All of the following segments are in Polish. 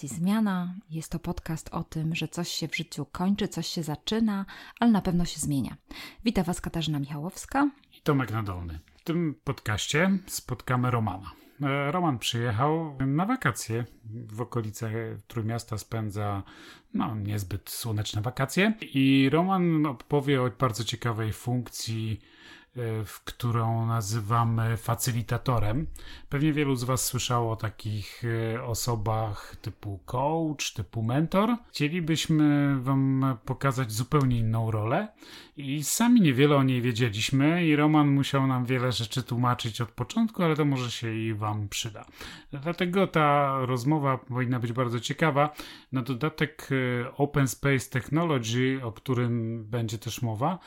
stacji Zmiana. Jest to podcast o tym, że coś się w życiu kończy, coś się zaczyna, ale na pewno się zmienia. Witam Was Katarzyna Michałowska i Tomek Nadolny. W tym podcaście spotkamy Romana. E, Roman przyjechał na wakacje w okolice Trójmiasta, spędza no, niezbyt słoneczne wakacje i Roman opowie o bardzo ciekawej funkcji w którą nazywamy facylitatorem. Pewnie wielu z Was słyszało o takich e, osobach typu coach, typu mentor. Chcielibyśmy Wam pokazać zupełnie inną rolę i sami niewiele o niej wiedzieliśmy i Roman musiał nam wiele rzeczy tłumaczyć od początku, ale to może się i Wam przyda. Dlatego ta rozmowa powinna być bardzo ciekawa. Na dodatek e, Open Space Technology, o którym będzie też mowa,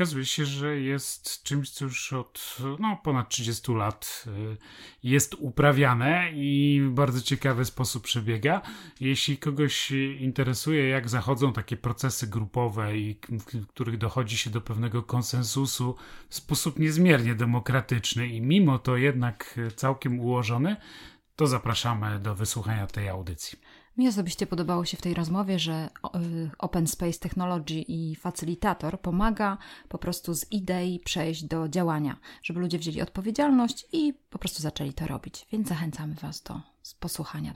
okazuje się, że jest czymś, co już od no, ponad 30 lat y, jest uprawiane i w bardzo ciekawy sposób przebiega. Jeśli kogoś interesuje, jak zachodzą takie procesy grupowe i w których dochodzi się do pewnego konsensusu w sposób niezmiernie demokratyczny i mimo to jednak całkiem ułożony, to zapraszamy do wysłuchania tej audycji. Mi osobiście podobało się w tej rozmowie, że y, Open Space Technology i facylitator pomaga po prostu z idei przejść do działania, żeby ludzie wzięli odpowiedzialność i po prostu zaczęli to robić. Więc zachęcamy Was do posłuchania.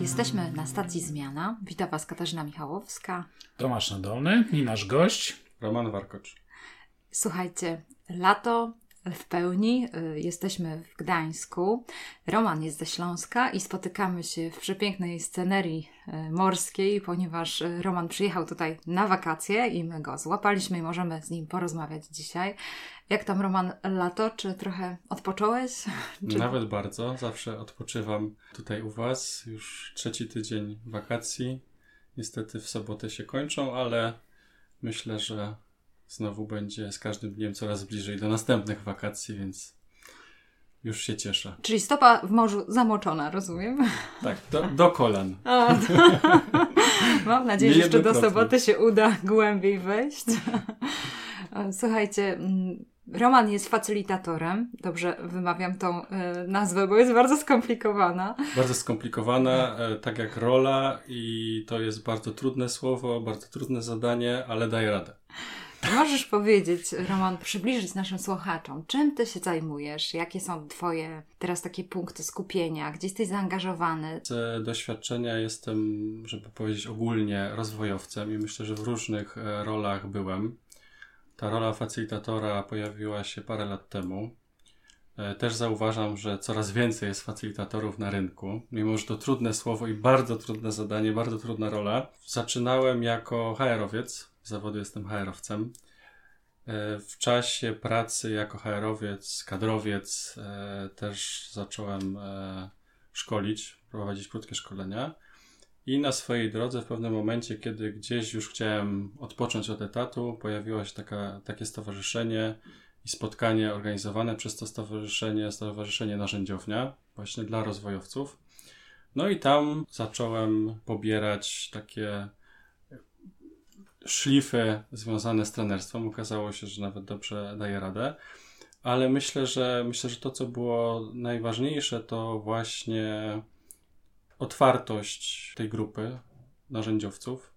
Jesteśmy na stacji Zmiana. Witam Was Katarzyna Michałowska. Tomasz Nadolny i nasz gość Roman Warkocz. Słuchajcie, lato w pełni. Y, jesteśmy w Gdańsku. Roman jest ze Śląska i spotykamy się w przepięknej scenerii y, morskiej, ponieważ y, Roman przyjechał tutaj na wakacje i my go złapaliśmy i możemy z nim porozmawiać dzisiaj. Jak tam, Roman, lato? Czy trochę odpocząłeś? Czy... Nawet bardzo. Zawsze odpoczywam tutaj u Was. Już trzeci tydzień wakacji. Niestety w sobotę się kończą, ale myślę, że znowu będzie z każdym dniem coraz bliżej do następnych wakacji, więc już się cieszę. Czyli stopa w morzu zamoczona, rozumiem? Tak, do, do kolan. O, Mam nadzieję, że jeszcze do soboty się uda głębiej wejść. Słuchajcie, mm, Roman jest facylitatorem. Dobrze wymawiam tą y, nazwę, bo jest bardzo skomplikowana. Bardzo skomplikowana, y, tak jak rola, i to jest bardzo trudne słowo, bardzo trudne zadanie, ale daje radę. Możesz powiedzieć, Roman, przybliżyć naszym słuchaczom, czym ty się zajmujesz? Jakie są twoje teraz takie punkty skupienia? Gdzie jesteś zaangażowany? Z doświadczenia jestem, żeby powiedzieć ogólnie, rozwojowcem i myślę, że w różnych e, rolach byłem. Ta rola facylitatora pojawiła się parę lat temu. E, też zauważam, że coraz więcej jest facylitatorów na rynku, mimo że to trudne słowo i bardzo trudne zadanie, bardzo trudna rola. Zaczynałem jako HR-owiec, z zawodu jestem HR-owcem. E, w czasie pracy jako HR-owiec, kadrowiec e, też zacząłem szkolić, prowadzić krótkie szkolenia. I na swojej drodze w pewnym momencie, kiedy gdzieś już chciałem odpocząć od etatu, pojawiło się taka, takie stowarzyszenie i spotkanie organizowane przez to stowarzyszenie, Stowarzyszenie Narzędziownia, właśnie dla rozwojowców. No i tam zacząłem pobierać takie szlify związane z trenerstwem. Okazało się, że nawet dobrze daje radę. Ale myślę, że myślę, że to, co było najważniejsze, to właśnie otwartość tej grupy narzędziowców.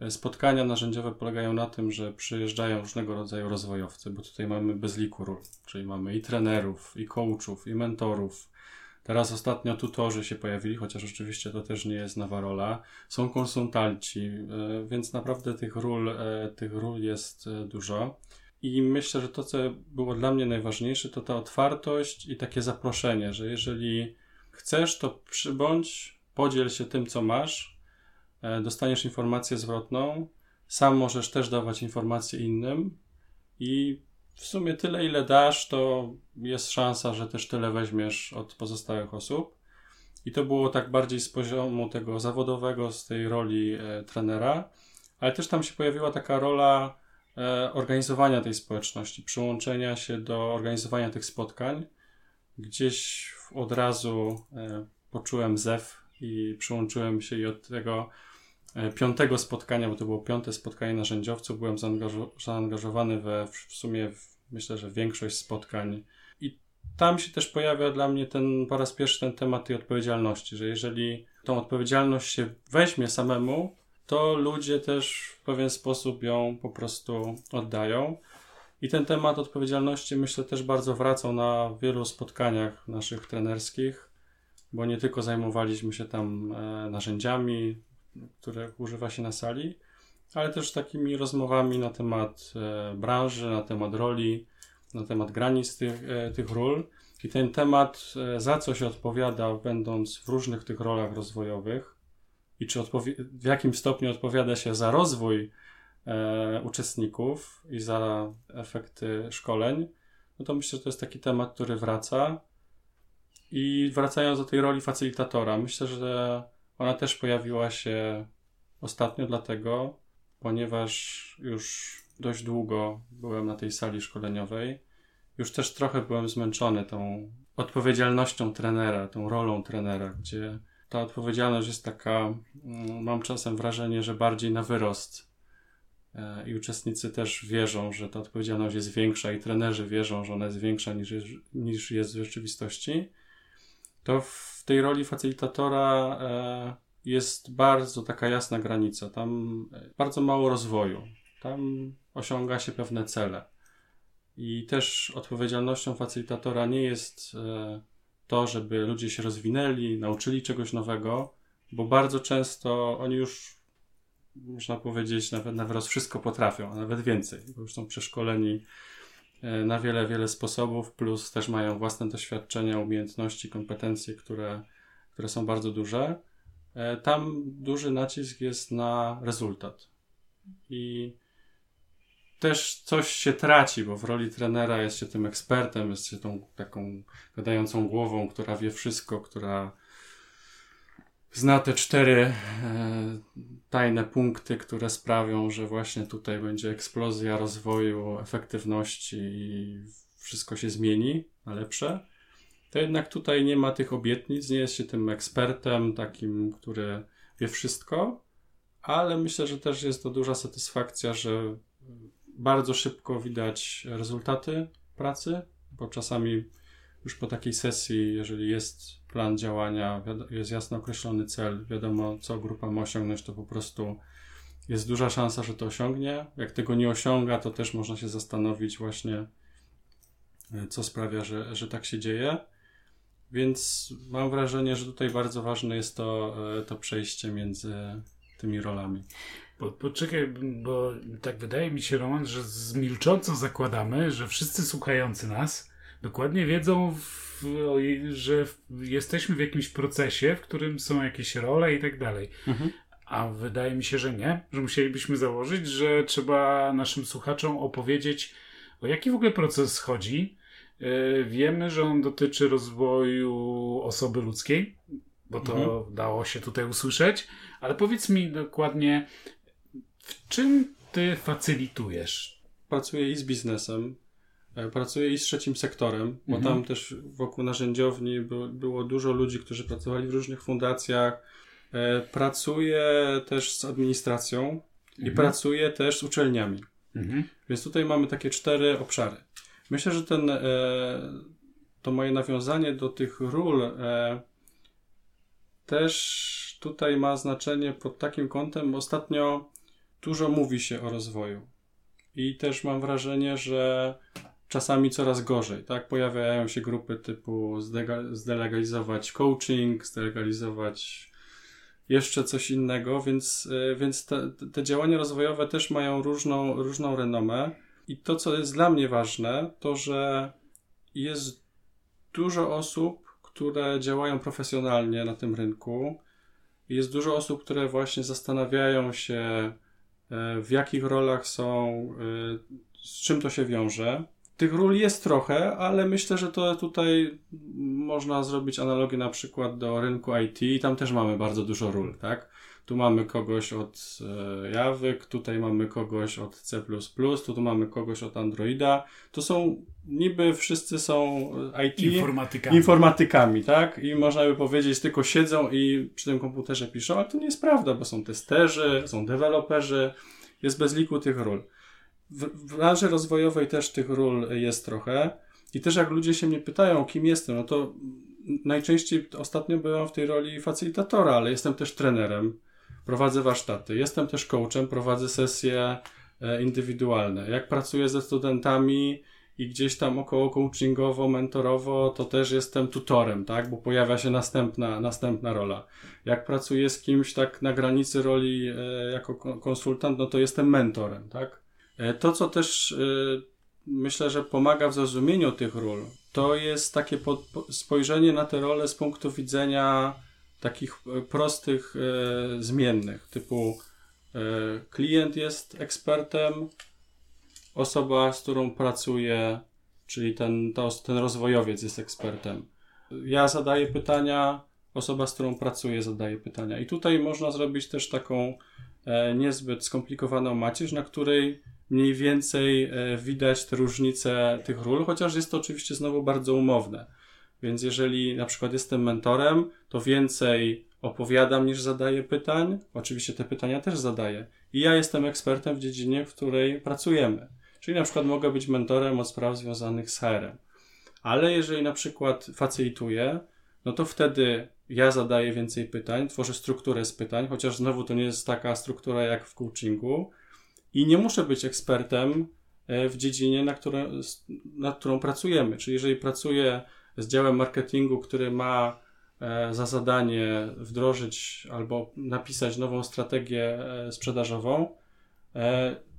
E, spotkania narzędziowe polegają na tym, że przyjeżdżają różnego rodzaju rozwojowcy, bo tutaj mamy bez liku ról, czyli mamy i trenerów, i coachów, i mentorów. Teraz ostatnio tutorzy się pojawili, chociaż oczywiście to też nie jest nowa rola. Są konsultanci, e, więc naprawdę tych ról, e, tych ról jest dużo. I myślę, że to, co było dla mnie najważniejsze, to ta otwartość i takie zaproszenie, że jeżeli chcesz, to przybądź, podziel się tym, co masz, e, dostaniesz informację zwrotną, sam możesz też dawać informacje innym i w sumie tyle, ile dasz, to jest szansa, że też tyle weźmiesz od pozostałych osób. I to było tak bardziej z poziomu tego zawodowego, z tej roli e, trenera, ale też tam się pojawiła taka rola e, organizowania tej społeczności, przyłączenia się do organizowania tych spotkań. Gdzieś od razu e, poczułem zew i przyłączyłem się i od tego e, piątego spotkania, bo to było piąte spotkanie narzędziowców, byłem zaangażo zaangażowany we w sumie w, myślę, że większość spotkań. I tam się też pojawia dla mnie ten po raz pierwszy ten temat tej odpowiedzialności, że jeżeli tą odpowiedzialność się weźmie samemu, to ludzie też w pewien sposób ją po prostu oddają. I ten temat odpowiedzialności myślę też bardzo wracał na wielu spotkaniach naszych trenerskich, bo nie tylko zajmowaliśmy się tam e, narzędziami, których używa się na sali, ale też takimi rozmowami na temat e, branży, na temat roli, na temat granic tych, e, tych ról. I ten temat, za co się odpowiada, będąc w różnych tych rolach rozwojowych, i czy w jakim stopniu odpowiada się za rozwój e, uczestników i za efekty szkoleń, no to myślę, że to jest taki temat, który wraca. I wracając do tej roli facylitatora, myślę, że ona też pojawiła się ostatnio dlatego, ponieważ już dość długo byłem na tej sali szkoleniowej. Już też trochę byłem zmęczony tą odpowiedzialnością trenera, tą rolą trenera, gdzie ta odpowiedzialność jest taka, mm, mam czasem wrażenie, że bardziej na wyrost. E, I uczestnicy też wierzą, że ta odpowiedzialność jest większa, i trenerzy wierzą, że ona jest większa niż, niż jest w rzeczywistości. To w tej roli facylitatora e, jest bardzo taka jasna granica. Tam bardzo mało rozwoju. Tam osiąga się pewne cele. I też odpowiedzialnością facylitatora nie jest e, to, żeby ludzie się rozwinęli, nauczyli czegoś nowego, bo bardzo często oni już, można powiedzieć, nawet na wyrost wszystko potrafią, a nawet więcej, bo już są przeszkoleni e, na wiele, wiele sposobów, plus też mają własne doświadczenia, umiejętności, kompetencje, które, które są bardzo duże. E, tam duży nacisk jest na rezultat. I też coś się traci, bo w roli trenera jest się tym ekspertem, jest się tą taką gadającą głową, która wie wszystko, która zna te cztery e, tajne punkty, które sprawią, że właśnie tutaj będzie eksplozja rozwoju, efektywności i wszystko się zmieni na lepsze. To jednak tutaj nie ma tych obietnic, nie jest się tym ekspertem, takim, który wie wszystko, ale myślę, że też jest to duża satysfakcja, że bardzo szybko widać rezultaty pracy, bo czasami już po takiej sesji, jeżeli jest plan działania, jest jasno określony cel, wiadomo co grupa ma osiągnąć, to po prostu jest duża szansa, że to osiągnie. Jak tego nie osiąga, to też można się zastanowić właśnie, e, co sprawia, że, że tak się dzieje. Więc mam wrażenie, że tutaj bardzo ważne jest to, e, to przejście między tymi rolami. Po, poczekaj, bo tak wydaje mi się, Roman, że milcząco zakładamy, że wszyscy słuchający nas dokładnie wiedzą, w, że jesteśmy w jakimś procesie, w którym są jakieś role i tak dalej. Mhm. A wydaje mi się, że nie, że musielibyśmy założyć, że trzeba naszym słuchaczom opowiedzieć, o jaki w ogóle proces chodzi. Yy, wiemy, że on dotyczy rozwoju osoby ludzkiej, bo to mhm. dało się tutaj usłyszeć, ale powiedz mi dokładnie, w czym ty facylitujesz? Pracuję i z biznesem, e, pracuję i z trzecim sektorem, bo mhm. tam też wokół narzędziowni było, dużo ludzi, którzy pracowali w różnych fundacjach. E, pracuję też z administracją mhm. i pracuję też z uczelniami. Mhm. Więc tutaj mamy takie cztery obszary. Myślę, że ten, e, to moje nawiązanie do tych ról też tutaj ma znaczenie pod takim kątem. Ostatnio dużo mówi się o rozwoju. I też mam wrażenie, że czasami coraz gorzej, tak? Pojawiają się grupy typu zdelegalizować coaching, zdelegalizować jeszcze coś innego, więc, e, więc te, te działania rozwojowe też mają różną, różną renomę. I to, co jest dla mnie ważne, to że jest dużo osób, które działają profesjonalnie na tym rynku. Jest dużo osób, które właśnie zastanawiają się, E, w jakich rolach są, e, z czym to się wiąże. Tych ról jest trochę, ale myślę, że to tutaj można zrobić analogię na przykład do rynku IT i tam też mamy bardzo dużo ról, tak? tu mamy kogoś od e, Jawy, tutaj mamy kogoś od C++, tu, tu mamy kogoś od Androida. To są, niby wszyscy są IT. Informatykami. Informatykami, tak? I można by powiedzieć, tylko siedzą i przy tym komputerze piszą, ale to nie jest prawda, bo są testerzy, są deweloperzy, jest bez liku tych ról. W, branży rozwojowej też tych ról jest trochę. I też jak ludzie się mnie pytają, kim jestem, no to najczęściej ostatnio byłem w tej roli facylitatora, ale jestem też trenerem, prowadzę warsztaty, jestem też coachem, prowadzę sesje e, indywidualne. Jak pracuję ze studentami i gdzieś tam około coachingowo, mentorowo, to też jestem tutorem, tak, bo pojawia się następna, następna rola. Jak pracuję z kimś tak na granicy roli e, jako konsultant, no to jestem mentorem, tak. E, to, co też myślę, że pomaga w zrozumieniu tych ról, to jest takie po, po spojrzenie na te role z punktu widzenia takich e, prostych e, zmiennych, typu e, klient jest ekspertem, osoba, z którą pracuję, czyli ten, to, ten rozwojowiec jest ekspertem. Ja zadaję pytania, osoba, z którą pracuję, zadaje pytania. I tutaj można zrobić też taką e, niezbyt skomplikowaną macierz, na której mniej więcej e, widać te różnice tych ról, chociaż jest to oczywiście znowu bardzo umowne. Więc jeżeli na przykład jestem mentorem, to więcej opowiadam niż zadaję pytań. Oczywiście te pytania też zadaję. I ja jestem ekspertem w dziedzinie, w której pracujemy. Czyli na przykład mogę być mentorem od spraw związanych z HR-em. Ale jeżeli na przykład facylituję, no to wtedy ja zadaję więcej pytań, tworzę strukturę z pytań, chociaż znowu to nie jest taka struktura jak w coachingu, i nie muszę być ekspertem e, w dziedzinie, na które, nad którą pracujemy. Czyli jeżeli pracuję z działem marketingu, który ma e, za zadanie wdrożyć albo napisać nową strategię e, sprzedażową,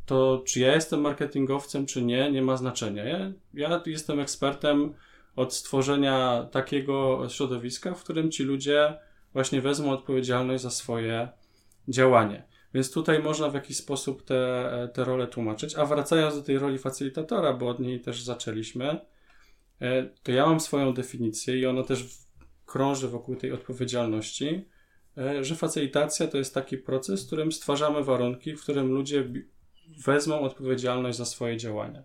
to czy ja jestem marketingowcem, czy nie, nie ma znaczenia. Ja, ja jestem ekspertem od stworzenia takiego środowiska, w którym ci ludzie właśnie wezmą odpowiedzialność za swoje działanie. Więc tutaj można w jakiś sposób te, te role tłumaczyć. A wracając do tej roli facylitatora, bo od niej też zaczęliśmy, e, to ja mam swoją definicję i ona też krąży wokół tej odpowiedzialności, e, że facylitacja to jest taki proces, w którym stwarzamy warunki, w którym ludzie wezmą odpowiedzialność za swoje działania.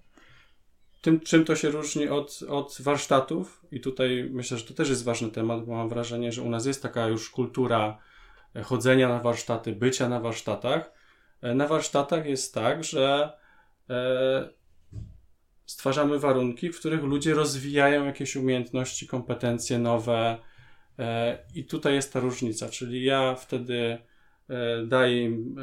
Tym, czym to się różni od, od warsztatów, i tutaj myślę, że to też jest ważny temat, bo mam wrażenie, że u nas jest taka już kultura chodzenia na warsztaty, bycia na warsztatach. E, na warsztatach jest tak, że e, stwarzamy warunki, w których ludzie rozwijają jakieś umiejętności, kompetencje nowe. E, I tutaj jest ta różnica, czyli ja wtedy daję im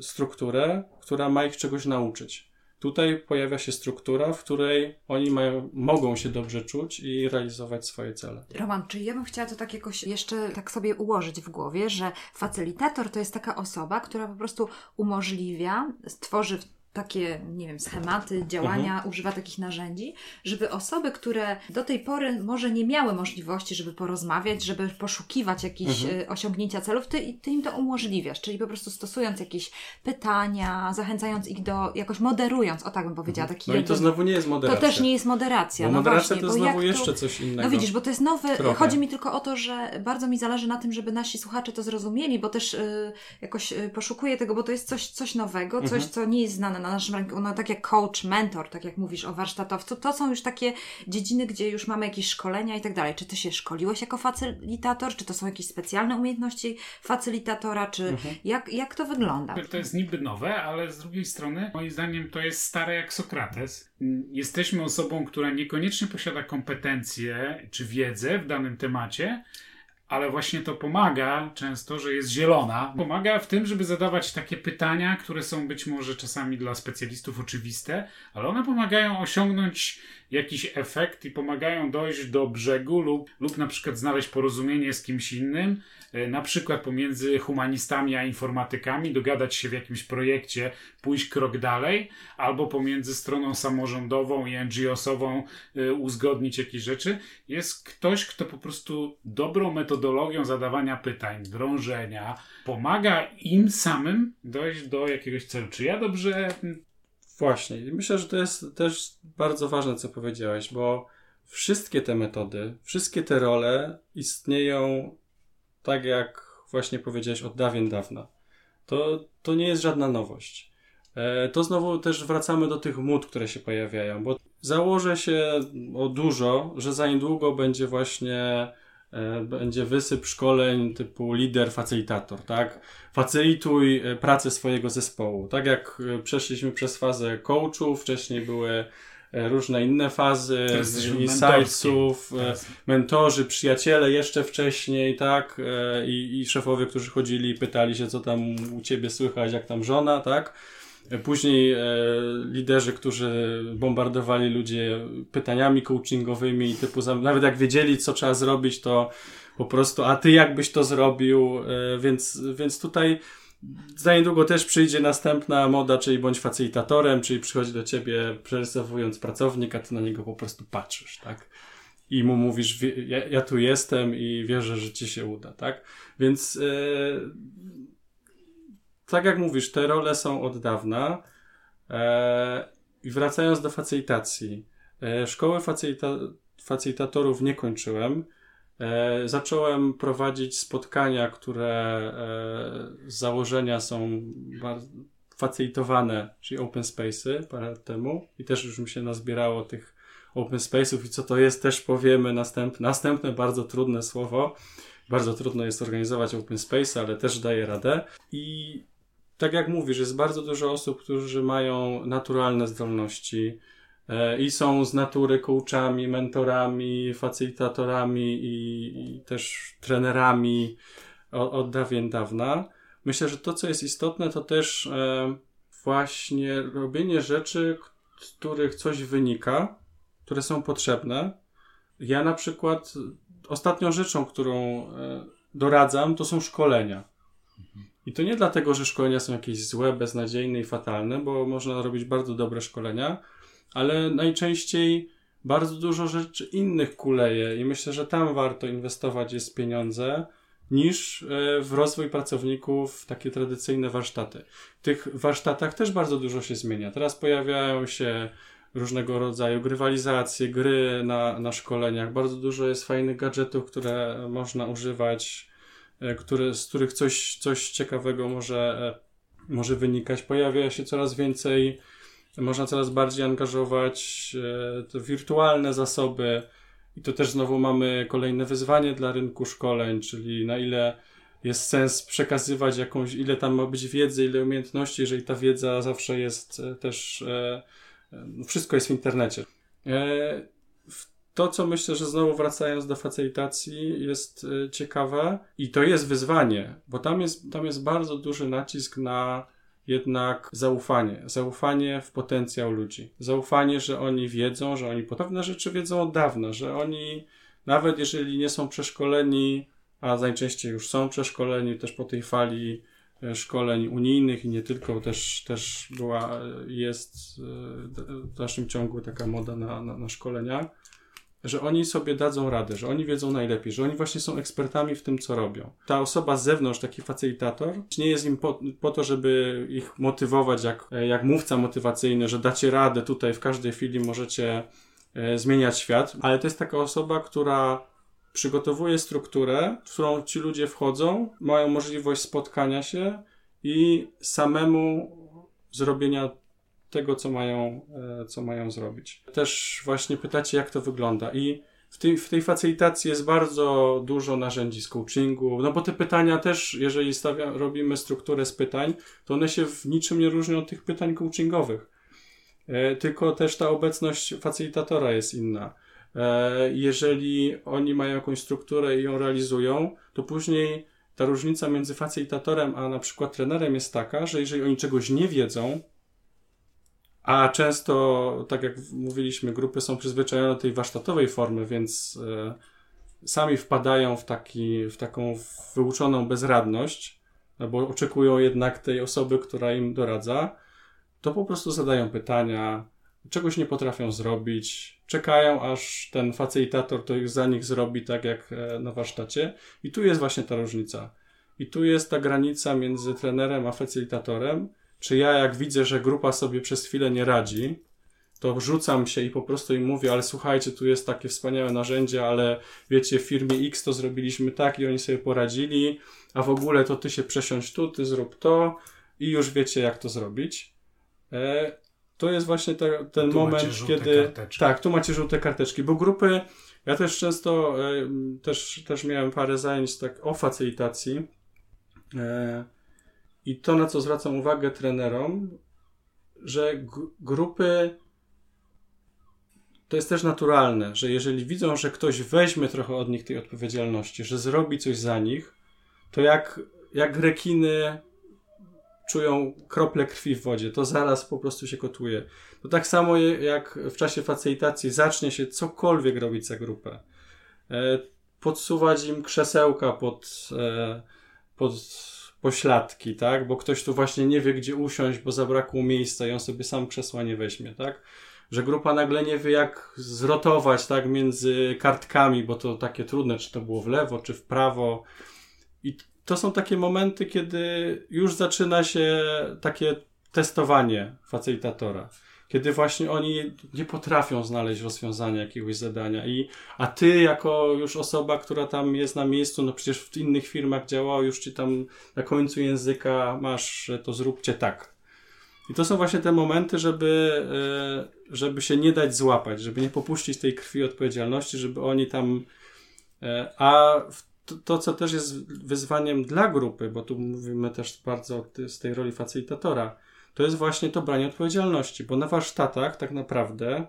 strukturę, która ma ich czegoś nauczyć. Tutaj pojawia się struktura, w której oni mają, mogą się dobrze czuć i realizować swoje cele. Roman, czy ja bym chciała to tak jakoś jeszcze tak sobie ułożyć w głowie, że facylitator to jest taka osoba, która po prostu umożliwia, stworzy takie, nie wiem, schematy działania, mhm. używa takich narzędzi, żeby osoby, które do tej pory może nie miały możliwości, żeby porozmawiać, żeby poszukiwać jakichś mhm. E, osiągnięcia celów, ty, ty im to umożliwiasz, czyli po prostu stosując jakieś pytania, zachęcając ich do, jakoś moderując, o tak bym powiedziała. Taki no i to znowu nie jest moderacja. To też nie jest moderacja. Bo no moderacja właśnie, to znowu jeszcze coś innego. No widzisz, bo to jest nowy, Trochę. chodzi mi tylko o to, że bardzo mi zależy na tym, żeby nasi słuchacze to zrozumieli, bo też y, jakoś y, poszukuję tego, bo to jest coś, coś nowego, coś, mhm. co nie jest znane na naszym rynku, no tak jak coach, mentor, tak jak mówisz o warsztatowcu, to są już takie dziedziny, gdzie już mamy jakieś szkolenia i tak dalej. Czy ty się szkoliłeś jako facylitator, czy to są jakieś specjalne umiejętności facylitatora, czy mhm. jak, jak to wygląda? To jest niby nowe, ale z drugiej strony moim zdaniem to jest stare jak Sokrates. Jesteśmy osobą, która niekoniecznie posiada kompetencje czy wiedzę w danym temacie, ale właśnie to pomaga często, że jest zielona. Pomaga w tym, żeby zadawać takie pytania, które są być może czasami dla specjalistów oczywiste, ale one pomagają osiągnąć jakiś efekt i pomagają dojść do brzegu lub, lub na przykład znaleźć porozumienie z kimś innym, na przykład pomiędzy humanistami a informatykami, dogadać się w jakimś projekcie, pójść krok dalej, albo pomiędzy stroną samorządową i NGO-sową e, uzgodnić jakieś rzeczy. Jest ktoś, kto po prostu dobrą metodologią zadawania pytań, drążenia, pomaga im samym dojść do jakiegoś celu. Czy ja dobrze Właśnie. Myślę, że to jest też bardzo ważne, co powiedziałeś, bo wszystkie te metody, wszystkie te role istnieją tak, jak właśnie powiedziałeś, od dawien dawna. To, to nie jest żadna nowość. E, to znowu też wracamy do tych mód, które się pojawiają, bo założę się o dużo, że za niedługo będzie właśnie e, będzie wysyp szkoleń typu lider, facylitator, tak? Facylituj e, pracę swojego zespołu. Tak jak przeszliśmy przez fazę coachów, wcześniej były różne inne fazy, insightsów, mentorzy, przyjaciele jeszcze wcześniej, tak? I, I szefowie, którzy chodzili i pytali się, co tam u ciebie słychać, jak tam żona, tak? Później e, liderzy, którzy bombardowali ludzie pytaniami coachingowymi, typu nawet jak wiedzieli, co trzeba zrobić, to po prostu, a ty jakbyś to zrobił, e, więc, więc tutaj za niedługo też przyjdzie następna moda, czyli bądź facilitatorem, czyli przychodzi do ciebie przerysowując pracownik, a ty na niego po prostu patrzysz, tak? I mu mówisz, ja, ja tu jestem i wierzę, że ci się uda, tak? Więc e, tak jak mówisz, te role są od dawna. E, I wracając do facylitacji. E, szkoły facylita facylitatorów nie kończyłem. E, zacząłem prowadzić spotkania, które e, z założenia są facylitowane, czyli open space'y parę lat temu. I też już mi się nazbierało tych open space'ów i co to jest, też powiemy następne, następne bardzo trudne słowo. Bardzo trudno jest organizować open space, ale też daje radę. I tak jak mówisz, jest bardzo dużo osób, którzy mają naturalne zdolności i są z natury coachami, mentorami, facylitatorami i, i też trenerami od, od dawien dawna. Myślę, że to, co jest istotne, to też e, właśnie robienie rzeczy, z których coś wynika, które są potrzebne. Ja na przykład ostatnią rzeczą, którą e, doradzam, to są szkolenia. I to nie dlatego, że szkolenia są jakieś złe, beznadziejne i fatalne, bo można robić bardzo dobre szkolenia, ale najczęściej bardzo dużo rzeczy innych kuleje i myślę, że tam warto inwestować jest pieniądze niż e, w rozwój pracowników w takie tradycyjne warsztaty. W tych warsztatach też bardzo dużo się zmienia. Teraz pojawiają się różnego rodzaju grywalizacje, gry na, na szkoleniach. Bardzo dużo jest fajnych gadżetów, które można używać E, które, z których coś, coś ciekawego może, e, może wynikać. Pojawia się coraz więcej, można coraz bardziej angażować e, te wirtualne zasoby. I to też znowu mamy kolejne wyzwanie dla rynku szkoleń, czyli na ile jest sens przekazywać jakąś, ile tam ma być wiedzy, ile umiejętności, jeżeli ta wiedza zawsze jest też, no wszystko jest w internecie. To, co myślę, że znowu wracając do facylitacji, jest ciekawe i to jest wyzwanie, bo tam jest, tam jest bardzo duży nacisk na jednak zaufanie. Zaufanie w potencjał ludzi. Zaufanie, że oni wiedzą, że oni pewne rzeczy wiedzą od dawna, że oni nawet jeżeli nie są przeszkoleni, a najczęściej już są przeszkoleni też po tej fali y, szkoleń unijnych i nie tylko, też, też była, y, jest w dalszym ciągu taka moda na, na, na szkolenia że oni sobie dadzą radę, że oni wiedzą najlepiej, że oni właśnie są ekspertami w tym, co robią. Ta osoba z zewnątrz, taki facylitator, nie jest im po, po to, żeby ich motywować jak, jak mówca motywacyjny, że dacie radę tutaj w każdej chwili możecie e, zmieniać świat, ale to jest taka osoba, która przygotowuje strukturę, w którą ci ludzie wchodzą, mają możliwość spotkania się i samemu zrobienia tego, co mają, e, co mają zrobić. Też właśnie pytacie, jak to wygląda. I w tej, w tej facylitacji jest bardzo dużo narzędzi z coachingu, no bo te pytania też, jeżeli stawia, robimy strukturę z pytań, to one się w niczym nie różnią od tych pytań coachingowych. E, tylko też ta obecność facylitatora jest inna. E, jeżeli oni mają jakąś strukturę i ją realizują, to później ta różnica między facylitatorem a na przykład trenerem jest taka, że jeżeli oni czegoś nie wiedzą, a często, tak jak mówiliśmy, grupy są przyzwyczajone do tej warsztatowej formy, więc e, sami wpadają w, taki, w taką wyuczoną bezradność, albo oczekują jednak tej osoby, która im doradza, to po prostu zadają pytania, czegoś nie potrafią zrobić, czekają aż ten facilitator to za nich zrobi tak jak e, na warsztacie. I tu jest właśnie ta różnica. I tu jest ta granica między trenerem a facilitatorem, czy ja jak widzę, że grupa sobie przez chwilę nie radzi, to rzucam się i po prostu im mówię, ale słuchajcie, tu jest takie wspaniałe narzędzie, ale wiecie, w firmie X to zrobiliśmy tak i oni sobie poradzili, a w ogóle to ty się przesiądź tu, ty zrób to i już wiecie, jak to zrobić. E, to jest właśnie te, ten Tu moment, kiedy. karteczki. Tak, tu macie żółte karteczki, bo grupy. Ja też często e, też, też miałem parę zajęć tak o facylitacji. E, I to, na co zwracam uwagę trenerom, że grupy to jest też naturalne, że jeżeli widzą, że ktoś weźmie trochę od nich tej odpowiedzialności, że zrobi coś za nich, to jak, jak rekiny czują krople krwi w wodzie, to zaraz po prostu się kotuje. To tak samo jak w czasie facylitacji zacznie się cokolwiek robić za grupę. E, podsuwać im krzesełka pod, e, pod pośladki, tak? Bo ktoś tu właśnie nie wie, gdzie usiąść, bo zabrakło miejsca i on sobie sam krzesła nie weźmie, tak? Że grupa nagle nie wie, jak zrotować, tak? Między kartkami, bo to takie trudne, czy to było w lewo, czy w prawo. I to są takie momenty, kiedy już zaczyna się takie testowanie facylitatora. Kiedy właśnie oni nie potrafią znaleźć rozwiązania jakiegoś zadania. I, a ty, jako już osoba, która tam jest na miejscu, no przecież w innych firmach działało, już ci tam na końcu języka masz, to zróbcie tak. I to są właśnie te momenty, żeby, e, żeby się nie dać złapać, żeby nie popuścić tej krwi odpowiedzialności, żeby oni tam. e, A to, to, co też jest wyzwaniem dla grupy, bo tu mówimy też bardzo z tej roli facylitatora, to jest właśnie to branie odpowiedzialności, bo na warsztatach tak naprawdę,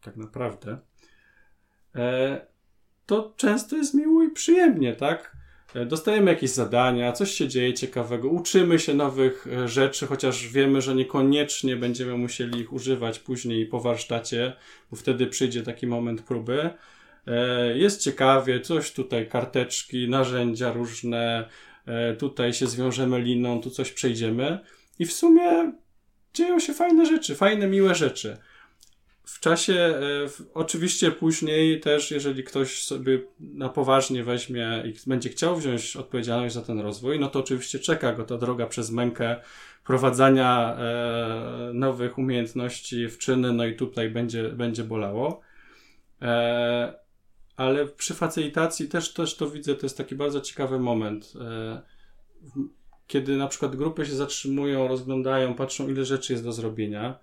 tak naprawdę, e, to często jest miło i przyjemnie, tak? E, Dostajemy jakieś zadania, coś się dzieje ciekawego, uczymy się nowych e, rzeczy, chociaż wiemy, że niekoniecznie będziemy musieli ich używać później po warsztacie, bo wtedy przyjdzie taki moment próby. E, Jest ciekawie, coś tutaj, karteczki, narzędzia różne, tutaj się zwiążemy liną, tu coś przejdziemy i w sumie dzieją się fajne rzeczy, fajne, miłe rzeczy. W czasie, e, w, oczywiście później też, jeżeli ktoś sobie na poważnie weźmie i będzie chciał wziąć odpowiedzialność za ten rozwój, no to oczywiście czeka go ta droga przez mękę prowadzenia e, nowych umiejętności w czyny, no i tutaj będzie, będzie bolało. E, ale przy facylitacji też, też to widzę, to jest taki bardzo ciekawy moment. E, kiedy na przykład grupy się zatrzymują, rozglądają, patrzą, ile rzeczy jest do zrobienia,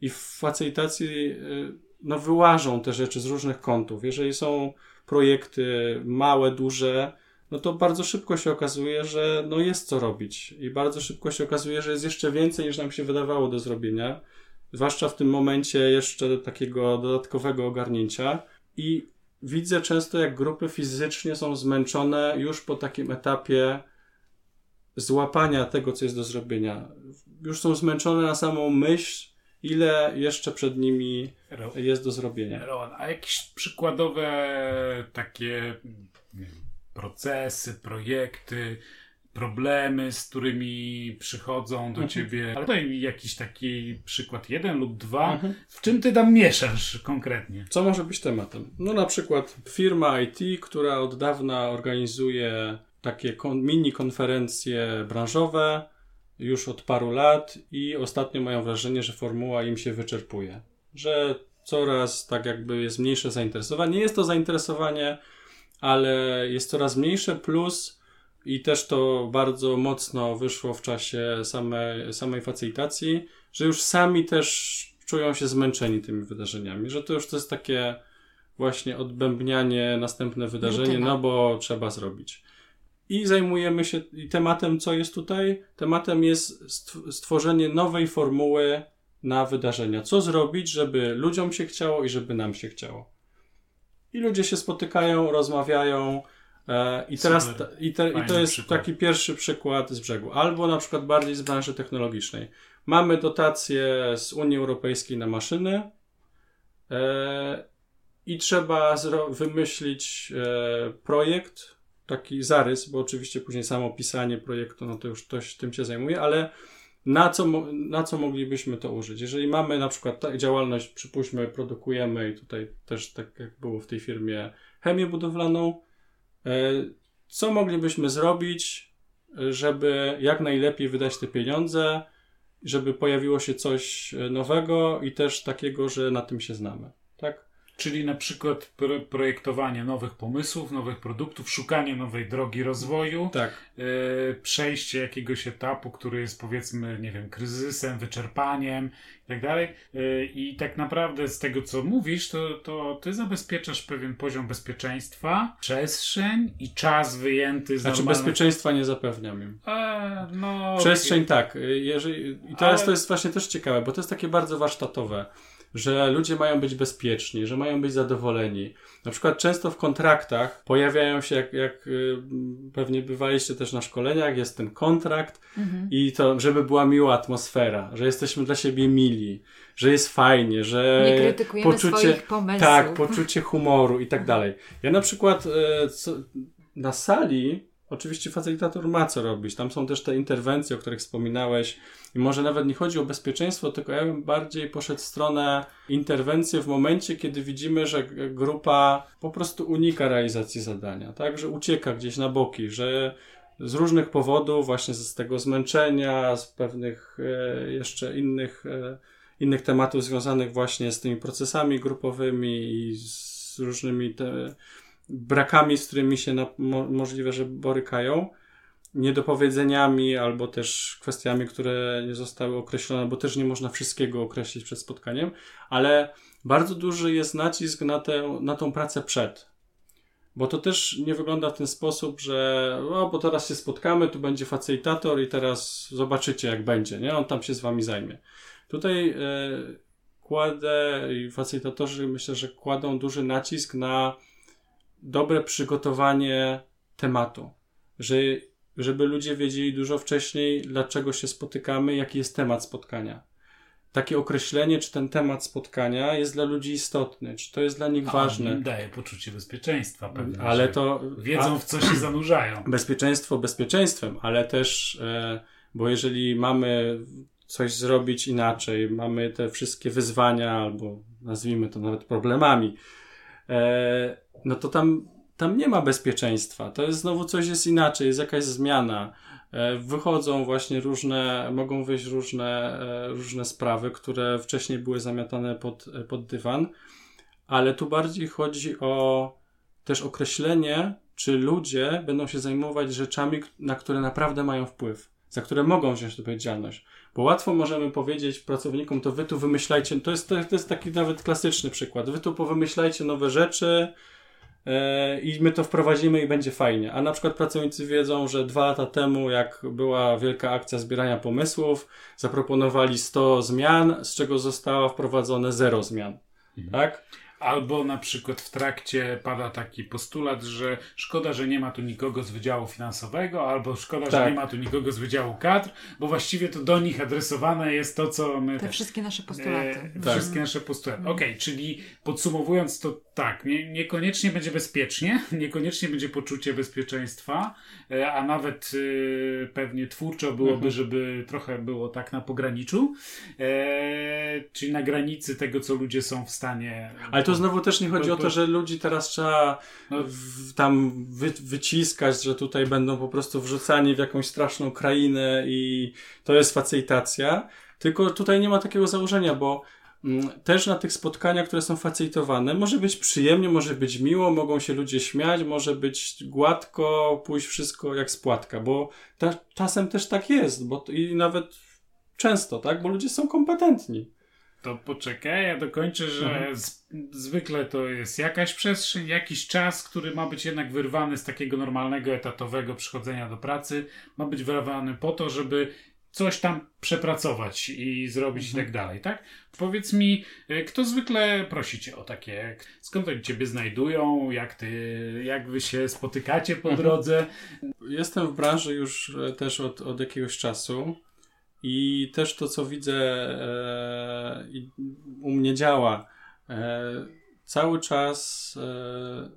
i w facylitacji y, no, wyłażą te rzeczy z różnych kątów. Jeżeli są projekty małe, duże, no to bardzo szybko się okazuje, że no jest co robić. I bardzo szybko się okazuje, że jest jeszcze więcej niż nam się wydawało do zrobienia. Zwłaszcza w tym momencie jeszcze takiego dodatkowego ogarnięcia. I widzę często, jak grupy fizycznie są zmęczone już po takim etapie złapania tego, co jest do zrobienia. Już są zmęczone na samą myśl, ile jeszcze przed nimi jest do zrobienia. Rowan, a jakieś przykładowe takie wiem, procesy, projekty, problemy, z którymi przychodzą do Mhm. ciebie? Ale daj jakiś taki przykład, jeden lub dwa. Mhm. W czym ty tam mieszasz konkretnie? Co może być tematem? No na przykład firma IT, która od dawna organizuje takie mini konferencje branżowe już od paru lat i ostatnio mają wrażenie, że formuła im się wyczerpuje. Że coraz tak jakby jest mniejsze zainteresowanie. Nie jest to zainteresowanie, ale jest coraz mniejsze plus i też to bardzo mocno wyszło w czasie samej, samej facylitacji, że już sami też czują się zmęczeni tymi wydarzeniami, że to już to jest takie właśnie odbębnianie następne wydarzenie, Rutyna. no bo trzeba zrobić. I zajmujemy się i tematem, co jest tutaj? Tematem jest stw- stworzenie nowej formuły na wydarzenia. Co zrobić, żeby ludziom się chciało i żeby nam się chciało. I ludzie się spotykają, rozmawiają. E, I teraz Super. ta, i, te, i to jest przykład. taki pierwszy przykład z brzegu. Albo na przykład bardziej z branży technologicznej. Mamy dotacje z Unii Europejskiej na maszyny e, i trzeba zro- wymyślić e, projekt, taki zarys, bo oczywiście później samo pisanie projektu, no to już ktoś tym się zajmuje, ale na co, na co moglibyśmy to użyć? Jeżeli mamy na przykład ta- działalność, przypuśćmy, produkujemy i tutaj też tak jak było w tej firmie chemię budowlaną, e, co moglibyśmy zrobić, żeby jak najlepiej wydać te pieniądze żeby pojawiło się coś e, nowego i też takiego, że na tym się znamy. Tak? Czyli na przykład pro projektowanie nowych pomysłów, nowych produktów, szukanie nowej drogi rozwoju, Tak. yy, przejście jakiegoś etapu, który jest powiedzmy, nie wiem, kryzysem, wyczerpaniem i tak dalej. Yy, I tak naprawdę z tego, co mówisz, to, to ty zabezpieczasz pewien poziom bezpieczeństwa, przestrzeń i czas wyjęty z Znaczy normalnych... bezpieczeństwa nie zapewniam im. E, no, Przestrzeń tak. y, Jeżeli, I teraz Ale- to jest właśnie też ciekawe, bo to jest takie bardzo warsztatowe, że ludzie mają być bezpieczni, że mają być zadowoleni. Na przykład często w kontraktach pojawiają się, jak, jak y, pewnie bywaliście też na szkoleniach, jest ten kontrakt Mhm. i to, żeby była miła atmosfera, że jesteśmy dla siebie mili, że jest fajnie, że Nie krytykujemy swoich pomysłów. tak, poczucie humoru i tak dalej. Ja na przykład e, co, na sali, oczywiście facylitator ma co robić. Tam są też te interwencje, o których wspominałeś. I może nawet nie chodzi o bezpieczeństwo, tylko ja bym bardziej poszedł w stronę interwencji w momencie, kiedy widzimy, że grupa po prostu unika realizacji zadania, tak? Że ucieka gdzieś na boki, że z różnych powodów, właśnie z tego zmęczenia, z pewnych e, jeszcze innych, e, innych tematów związanych właśnie z tymi procesami grupowymi i z różnymi te brakami, z którymi się na, mo, możliwe, że borykają, niedopowiedzeniami albo też kwestiami, które nie zostały określone, bo też nie można wszystkiego określić przed spotkaniem, ale bardzo duży jest nacisk na, tę, na tą pracę przed. Bo to też nie wygląda w ten sposób, że o, bo teraz się spotkamy, tu będzie facylitator i teraz zobaczycie jak będzie, nie? On tam się z wami zajmie. Tutaj e, kładę i facylitatorzy myślę, że kładą duży nacisk na dobre przygotowanie tematu. Że, żeby ludzie wiedzieli dużo wcześniej, dlaczego się spotykamy, jaki jest temat spotkania. Takie określenie, czy ten temat spotkania jest dla ludzi istotny, czy to jest dla nich A, ważne. daje poczucie bezpieczeństwa pewnie. Ale to. Wiedzą, w co się zanurzają. bezpieczeństwo bezpieczeństwem, ale też, e, bo jeżeli mamy coś zrobić inaczej, mamy te wszystkie wyzwania, albo nazwijmy to nawet problemami, e, no to tam, tam nie ma bezpieczeństwa. To jest znowu coś jest inaczej, jest jakaś zmiana. E, wychodzą właśnie różne, mogą wyjść różne, e, różne sprawy, które wcześniej były zamiatane pod, pod dywan, ale tu bardziej chodzi o też określenie, czy ludzie będą się zajmować rzeczami, na które naprawdę mają wpływ, za które mogą wziąć odpowiedzialność. Bo łatwo możemy powiedzieć pracownikom, to wy tu wymyślajcie, to jest, to jest taki nawet klasyczny przykład, wy tu powymyślajcie nowe rzeczy e, i my to wprowadzimy i będzie fajnie. A na przykład pracownicy wiedzą, że dwa lata temu, jak była wielka akcja zbierania pomysłów, zaproponowali 100 zmian, z czego zostało wprowadzone 0 zmian. Tak? Albo na przykład w trakcie pada taki postulat, że szkoda, że nie ma tu nikogo z Wydziału Finansowego, albo szkoda, że Tak. nie ma tu nikogo z Wydziału kadr, bo właściwie to do nich adresowane jest to, co my... Te wszystkie nasze postulaty. E, Tak. Wszystkie nasze postulaty. Okej, czyli podsumowując to tak, nie, niekoniecznie będzie bezpiecznie, niekoniecznie będzie poczucie bezpieczeństwa, e, a nawet e, pewnie twórczo byłoby, Mhm. żeby trochę było tak na pograniczu, e, czyli na granicy tego, co ludzie są w stanie. Ale to znowu też nie chodzi To- o to, to- że ludzi teraz trzeba No. w, tam wy, wyciskać, że tutaj będą po prostu wrzucani w jakąś straszną krainę i to jest facylitacja. Tylko tutaj nie ma takiego założenia, bo też na tych spotkaniach, które są facylitowane, może być przyjemnie, może być miło, mogą się ludzie śmiać, może być gładko, pójść wszystko jak spłatka, bo ta, czasem też tak jest, bo i nawet często, tak, bo ludzie są kompetentni. To poczekaj, ja dokończę, że Mhm. z, zwykle to jest jakaś przestrzeń, jakiś czas, który ma być jednak wyrwany z takiego normalnego, etatowego przychodzenia do pracy. Ma być wyrwany po to, żeby coś tam przepracować i zrobić Mhm. i tak dalej, tak? Powiedz mi, y, kto zwykle prosi cię o takie, skąd oni ciebie znajdują, jak ty, jak wy się spotykacie po Mhm. drodze? Jestem w branży już e, też od, od jakiegoś czasu i też to, co widzę e, u mnie działa. E, cały czas e,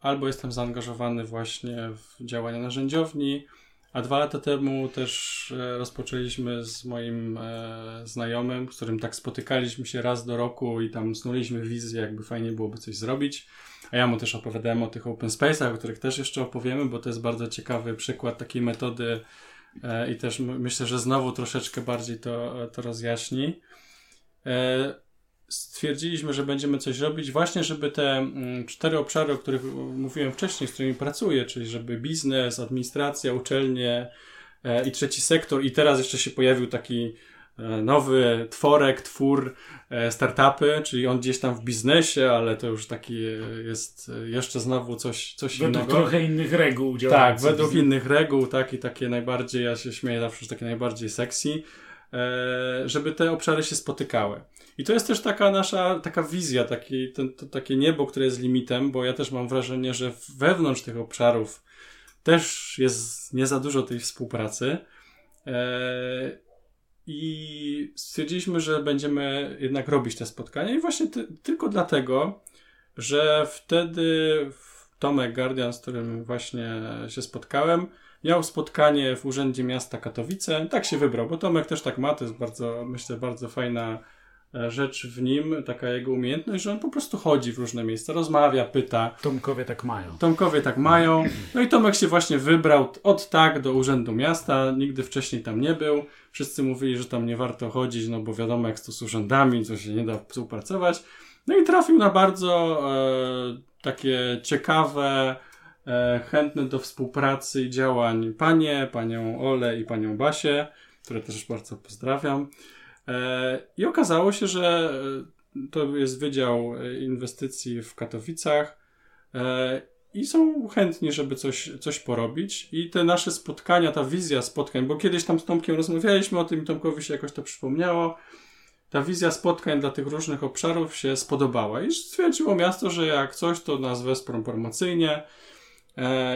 albo jestem zaangażowany właśnie w działania narzędziowni, a dwa lata temu też e, rozpoczęliśmy z moim e, znajomym, z którym tak spotykaliśmy się raz do roku i tam snuliśmy wizję, jakby fajnie byłoby coś zrobić. A ja mu też opowiadałem o tych open space'ach, o których też jeszcze opowiemy, bo to jest bardzo ciekawy przykład takiej metody i też myślę, że znowu troszeczkę bardziej to, to rozjaśni. Stwierdziliśmy, że będziemy coś robić właśnie, żeby te mm, cztery obszary, o których mówiłem wcześniej, z którymi pracuję, czyli żeby biznes, administracja, uczelnie i trzeci sektor i teraz jeszcze się pojawił taki E, nowy tworek, twór, e, startupy, czyli on gdzieś tam w biznesie, ale to już taki jest jeszcze znowu coś, coś według innego. Według trochę innych reguł Tak, według innych reguł, tak, i takie najbardziej, ja się śmieję zawsze, że takie najbardziej sexy, e, żeby te obszary się spotykały. I to jest też taka nasza, taka wizja, taki, ten, to, takie niebo, które jest limitem, bo ja też mam wrażenie, że wewnątrz tych obszarów też jest nie za dużo tej współpracy. I stwierdziliśmy, że będziemy jednak robić te spotkania i właśnie ty, tylko dlatego, że wtedy Tomek Guardian, z którym właśnie się spotkałem, miał spotkanie w Urzędzie Miasta Katowice. Tak się wybrał, bo Tomek też tak ma, to jest bardzo, myślę, bardzo fajna E, rzecz w nim, taka jego umiejętność, że on po prostu chodzi w różne miejsca, rozmawia, pyta. Tomkowie tak mają. Tomkowie tak mają. No i Tomek się właśnie wybrał od tak do Urzędu Miasta, nigdy wcześniej tam nie był. Wszyscy mówili, że tam nie warto chodzić, no bo wiadomo jak to z urzędami, co się nie da współpracować. No i trafił na bardzo e, takie ciekawe, chętne do współpracy i działań panie, panią Ole i panią Basię, które też bardzo pozdrawiam. E, I okazało się, że e, to jest Wydział e, Inwestycji w Katowicach i są chętni, żeby coś, coś porobić. I te nasze spotkania, ta wizja spotkań, bo kiedyś tam z Tomkiem rozmawialiśmy o tym i Tomkowi się jakoś to przypomniało. Ta wizja spotkań dla tych różnych obszarów się spodobała i stwierdziło miasto, że jak coś, to nas wesprą promocyjnie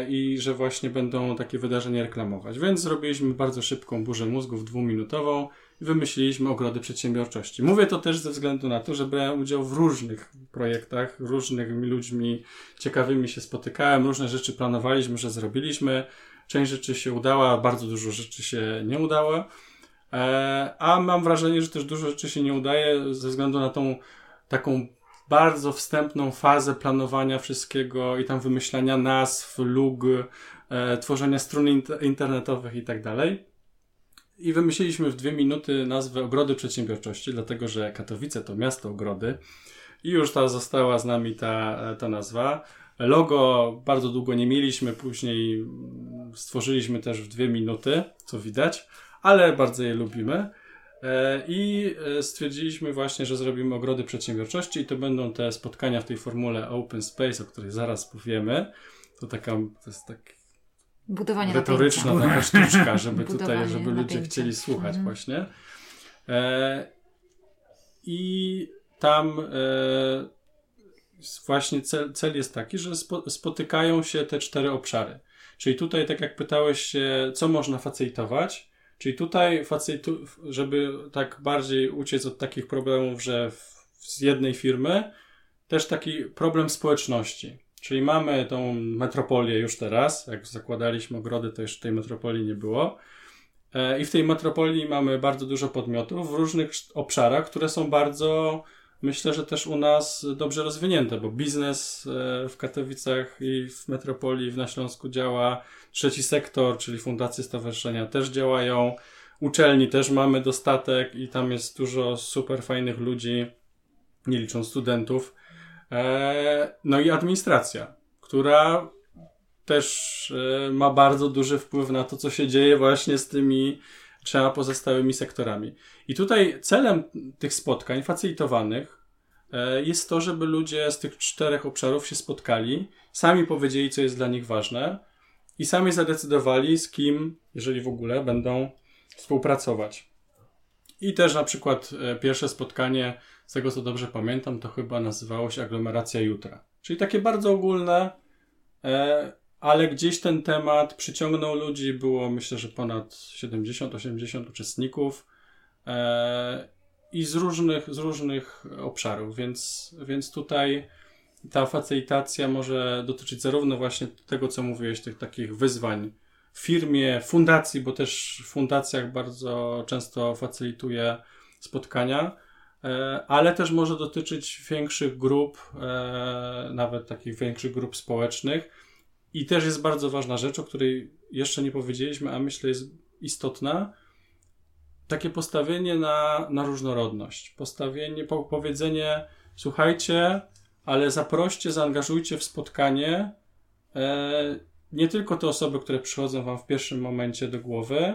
i że właśnie będą takie wydarzenia reklamować. Więc zrobiliśmy bardzo szybką burzę mózgów dwuminutową wymyśliliśmy ogrody przedsiębiorczości. Mówię to też ze względu na to, że brałem udział w różnych projektach, różnymi ludźmi ciekawymi się spotykałem, różne rzeczy planowaliśmy, że zrobiliśmy. Część rzeczy się udała, bardzo dużo rzeczy się nie udało. E, a mam wrażenie, że też dużo rzeczy się nie udaje ze względu na tą taką bardzo wstępną fazę planowania wszystkiego i tam wymyślania nazw, lug, e, tworzenia stron internetowych i tak dalej. I wymyśliliśmy w dwie minuty nazwę Ogrody Przedsiębiorczości, dlatego że Katowice to miasto ogrody. I już ta została z nami ta, ta nazwa. Logo bardzo długo nie mieliśmy, później stworzyliśmy też w dwie minuty, co widać, ale bardzo je lubimy. E, I e, stwierdziliśmy właśnie, że zrobimy ogrody przedsiębiorczości i to będą te spotkania w tej formule Open Space, o której zaraz powiemy. To taka, to jest taki Budowanie retoryczna napięcia. taka sztuczka, żeby tutaj, żeby ludzie napięcia. chcieli słuchać mhm. właśnie. E, I tam e, właśnie cel, cel jest taki, że spo, spotykają się te cztery obszary. Czyli tutaj, tak jak pytałeś się, co można facilitować, czyli tutaj, żeby tak bardziej uciec od takich problemów, że w, z jednej firmy, też taki problem społeczności. Czyli mamy tą metropolię już teraz. Jak zakładaliśmy ogrody, to jeszcze tej metropolii nie było. E, I w tej metropolii mamy bardzo dużo podmiotów w różnych obszarach, które są bardzo, myślę, że też u nas dobrze rozwinięte, bo biznes e, w Katowicach i w metropolii w na Śląsku działa. Trzeci sektor, czyli fundacje, stowarzyszenia też działają. Uczelni też mamy dostatek i tam jest dużo super fajnych ludzi, nie licząc studentów. E, no i administracja, która też e, ma bardzo duży wpływ na to, co się dzieje właśnie z tymi trzema pozostałymi sektorami. I tutaj celem tych spotkań facilitowanych e, jest to, żeby ludzie z tych czterech obszarów się spotkali, sami powiedzieli, co jest dla nich ważne i sami zadecydowali, z kim, jeżeli w ogóle, będą współpracować. I też na przykład pierwsze spotkanie z tego co dobrze pamiętam, to chyba nazywało się aglomeracja jutra. Czyli takie bardzo ogólne, e, ale gdzieś ten temat przyciągnął ludzi, było myślę, że ponad 70-80 uczestników e, i z różnych, z różnych obszarów, więc, więc tutaj ta facylitacja może dotyczyć zarówno właśnie tego, co mówiłeś, tych takich wyzwań w firmie, fundacji, bo też w fundacjach bardzo często facylituje spotkania, E, ale też może dotyczyć większych grup, e, nawet takich większych grup społecznych. I też jest bardzo ważna rzecz, o której jeszcze nie powiedzieliśmy, a myślę jest istotna, takie postawienie na, na różnorodność. Postawienie, po, powiedzenie, słuchajcie, ale zaproście, zaangażujcie w spotkanie e, nie tylko te osoby, które przychodzą wam w pierwszym momencie do głowy,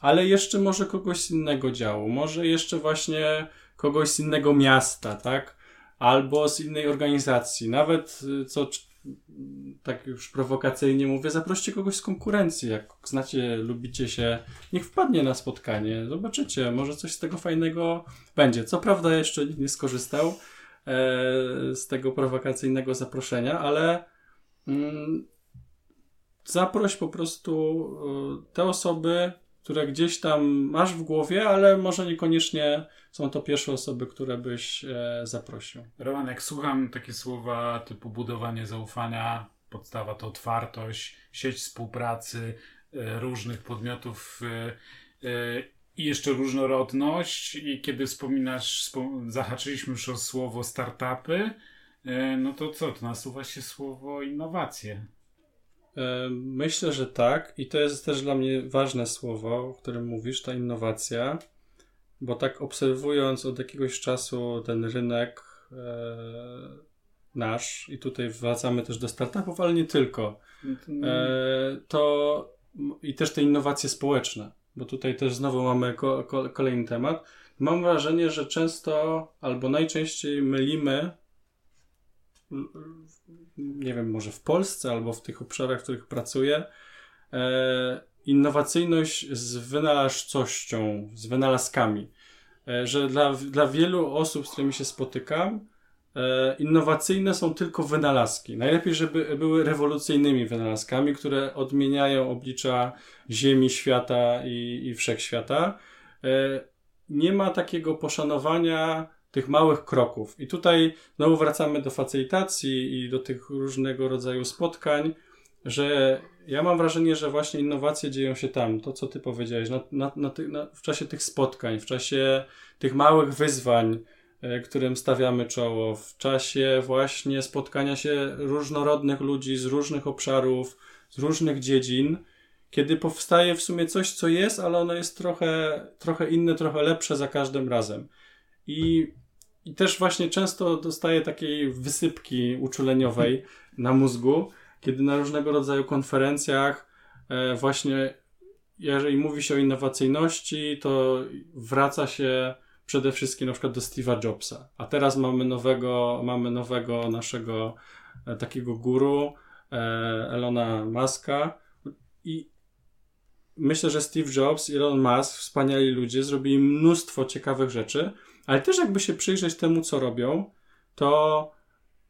ale jeszcze może kogoś z innego działu, może jeszcze właśnie kogoś z innego miasta, tak? Albo z innej organizacji. Nawet, y, co tak już prowokacyjnie mówię, zaproście kogoś z konkurencji. Jak znacie, lubicie się, niech wpadnie na spotkanie. Zobaczycie, może coś z tego fajnego będzie. Co prawda jeszcze nie skorzystał z tego prowokacyjnego zaproszenia, ale mm, zaproś po prostu e, te osoby, które gdzieś tam masz w głowie, ale może niekoniecznie są to pierwsze osoby, które byś e, zaprosił. Roman, jak słucham takie słowa typu budowanie zaufania, podstawa to otwartość, sieć współpracy e, różnych podmiotów e, e, i jeszcze różnorodność. I kiedy wspominasz, zahaczyliśmy już o słowo startupy, e, no to co, to nasuwa się słowo innowacje. E, myślę, że tak. I to jest też dla mnie ważne słowo, o którym mówisz, ta innowacja. Bo tak obserwując od jakiegoś czasu ten rynek e, nasz, i tutaj wracamy też do startupów, ale nie tylko, e, to i też te innowacje społeczne, bo tutaj też znowu mamy ko, ko, kolejny temat. Mam wrażenie, że często albo najczęściej mylimy nie wiem, może w Polsce albo w tych obszarach, w których pracuję, e, innowacyjność z wynalazczością, z wynalazkami. E, że dla, dla wielu osób, z którymi się spotykam, innowacyjne są tylko wynalazki. Najlepiej, żeby były rewolucyjnymi wynalazkami, które odmieniają oblicza Ziemi, świata i, i wszechświata. E, nie ma takiego poszanowania tych małych kroków. I tutaj znowu wracamy do facylitacji i do tych różnego rodzaju spotkań, że ja mam wrażenie, że właśnie innowacje dzieją się tam, to co ty powiedziałeś, na, na, na, w czasie tych spotkań, w czasie tych małych wyzwań, e, którym stawiamy czoło, w czasie właśnie spotkania się różnorodnych ludzi z różnych obszarów, z różnych dziedzin, kiedy powstaje w sumie coś, co jest, ale ono jest trochę, trochę inne, trochę lepsze za każdym razem. I, I też właśnie często dostaję takiej wysypki uczuleniowej na mózgu, kiedy na różnego rodzaju konferencjach e, właśnie jeżeli mówi się o innowacyjności, to wraca się przede wszystkim na przykład do Steve'a Jobsa. A teraz mamy nowego, mamy nowego naszego e, takiego guru, e, Elona Muska i myślę, że Steve Jobs i Elon Musk, wspaniali ludzie, zrobili mnóstwo ciekawych rzeczy, ale też jakby się przyjrzeć temu, co robią, to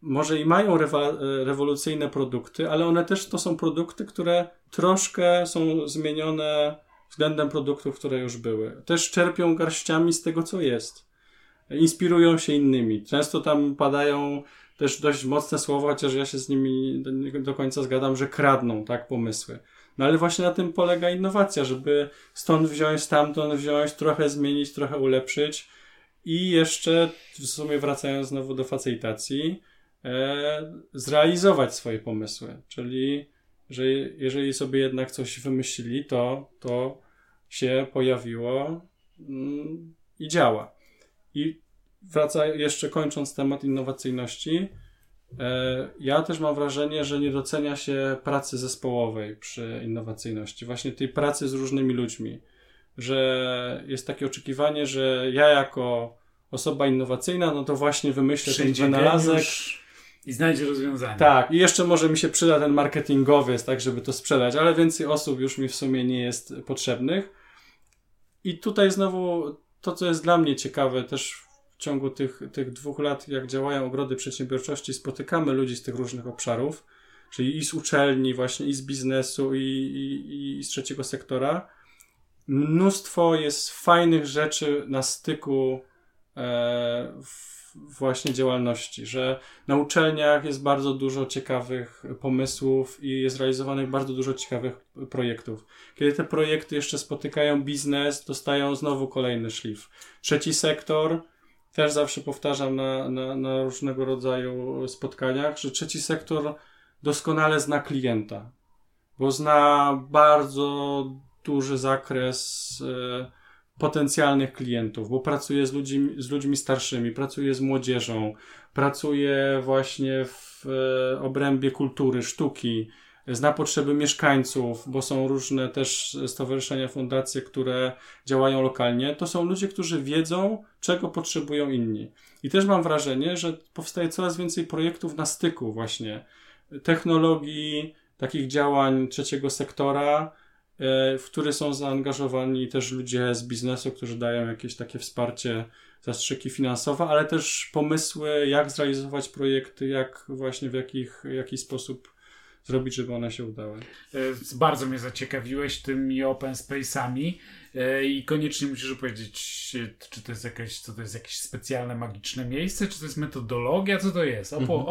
może i mają rewolucyjne produkty, ale one też to są produkty, które troszkę są zmienione względem produktów, które już były. Też czerpią garściami z tego, co jest. Inspirują się innymi. Często tam padają też dość mocne słowa, chociaż ja się z nimi do końca zgadzam, że kradną, tak, pomysły. No ale właśnie na tym polega innowacja, żeby stąd wziąć, stamtąd wziąć, trochę zmienić, trochę ulepszyć i jeszcze w sumie wracając znowu do facylitacji, e, zrealizować swoje pomysły. Czyli, że jeżeli sobie jednak coś wymyślili, to to się pojawiło mm, i działa. I wraca jeszcze kończąc temat innowacyjności, e, ja też mam wrażenie, że nie docenia się pracy zespołowej przy innowacyjności, właśnie tej pracy z różnymi ludźmi że jest takie oczekiwanie, że ja jako osoba innowacyjna, no to właśnie wymyślę Przyjdzie ten wynalazek. I znajdzie rozwiązanie. Tak, i jeszcze może mi się przyda ten marketingowy, tak, żeby to sprzedać, ale więcej osób już mi w sumie nie jest potrzebnych. I tutaj znowu to, co jest dla mnie ciekawe, też w ciągu tych, tych dwóch lat, jak działają ogrody przedsiębiorczości, spotykamy ludzi z tych różnych obszarów, czyli i z uczelni, właśnie i z biznesu, i, i, i z trzeciego sektora mnóstwo jest fajnych rzeczy na styku e, właśnie działalności, że na uczelniach jest bardzo dużo ciekawych pomysłów i jest realizowanych bardzo dużo ciekawych projektów. Kiedy te projekty jeszcze spotykają biznes, dostają znowu kolejny szlif. Trzeci sektor, też zawsze powtarzam na, na, na różnego rodzaju spotkaniach, że trzeci sektor doskonale zna klienta, bo zna bardzo duży zakres e, potencjalnych klientów, bo pracuję z ludźmi, z ludźmi starszymi, pracuję z młodzieżą, pracuję właśnie w e, obrębie kultury, sztuki, zna potrzeby mieszkańców, bo są różne też stowarzyszenia, fundacje, które działają lokalnie. To są ludzie, którzy wiedzą, czego potrzebują inni. I też mam wrażenie, że powstaje coraz więcej projektów na styku właśnie technologii, takich działań trzeciego sektora, w które są zaangażowani też ludzie z biznesu, którzy dają jakieś takie wsparcie, zastrzyki finansowe, ale też pomysły, jak zrealizować projekty, jak właśnie w jakich, jaki sposób zrobić, żeby one się udały. E, bardzo mnie zaciekawiłeś tymi open space'ami e, i koniecznie musisz powiedzieć, czy to jest jakieś, co to jest jakieś specjalne, magiczne miejsce, czy to jest metodologia, co to jest? Opo mhm.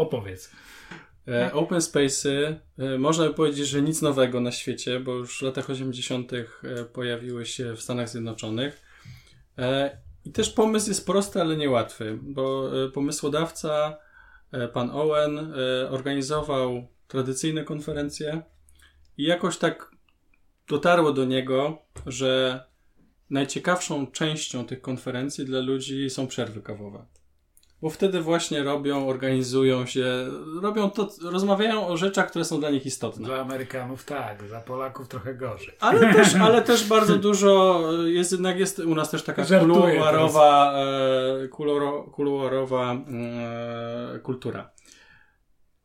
E, open Space'y, można by powiedzieć, że nic nowego na świecie, bo już w latach 80. pojawiły się w Stanach Zjednoczonych. I też pomysł jest prosty, ale niełatwy, bo pomysłodawca, pan Owen, organizował tradycyjne konferencje i jakoś tak dotarło do niego, że najciekawszą częścią tych konferencji dla ludzi są przerwy kawowe. Bo wtedy właśnie robią, organizują się, robią to, rozmawiają o rzeczach, które są dla nich istotne. Dla Amerykanów tak, dla Polaków trochę gorzej. Ale też, ale też bardzo dużo jest jednak, jest u nas też taka kuluarowa, e, kuluarowa e, kultura.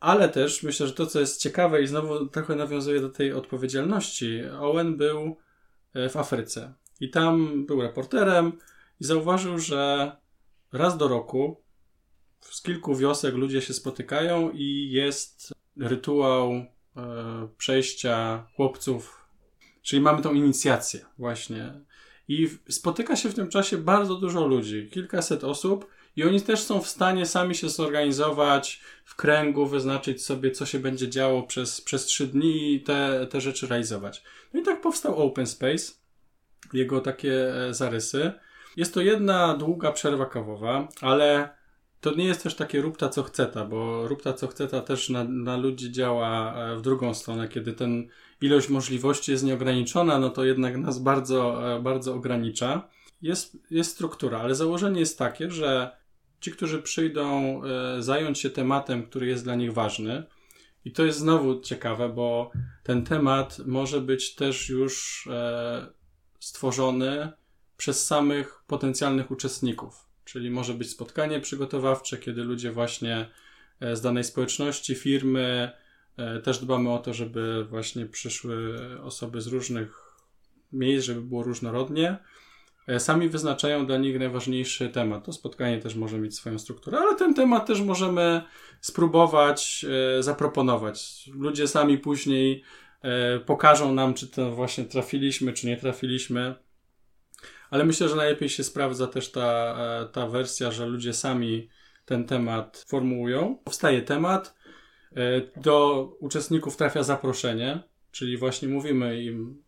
Ale też myślę, że to, co jest ciekawe i znowu trochę nawiązuje do tej odpowiedzialności, Owen był e, w Afryce i tam był reporterem i zauważył, że raz do roku z kilku wiosek ludzie się spotykają i jest rytuał e, przejścia chłopców, czyli mamy tą inicjację właśnie. I spotyka się w tym czasie bardzo dużo ludzi, kilkaset osób, i oni też są w stanie sami się zorganizować w kręgu, wyznaczyć sobie, co się będzie działo przez, przez trzy dni i te, te rzeczy realizować. No i tak powstał Open Space, jego takie e, zarysy. Jest to jedna długa przerwa kawowa, ale to nie jest też takie rupta co chceta, bo rupta co chceta też na, na ludzi działa e, w drugą stronę, kiedy ten ilość możliwości jest nieograniczona, no to jednak nas bardzo, e, bardzo ogranicza. Jest, jest struktura, ale założenie jest takie, że ci, którzy przyjdą e, zająć się tematem, który jest dla nich ważny. I to jest znowu ciekawe, bo ten temat może być też już stworzony przez samych potencjalnych uczestników. Czyli może być spotkanie przygotowawcze, kiedy ludzie właśnie e, z danej społeczności, firmy, też dbamy o to, żeby właśnie przyszły osoby z różnych miejsc, żeby było różnorodnie. E, sami wyznaczają dla nich najważniejszy temat. To spotkanie też może mieć swoją strukturę, ale ten temat też możemy spróbować e, zaproponować. Ludzie sami później e, pokażą nam, czy to właśnie trafiliśmy, czy nie trafiliśmy. Ale myślę, że najlepiej się sprawdza też ta, ta wersja, że ludzie sami ten temat formułują. Powstaje temat, do uczestników trafia zaproszenie, czyli właśnie mówimy im,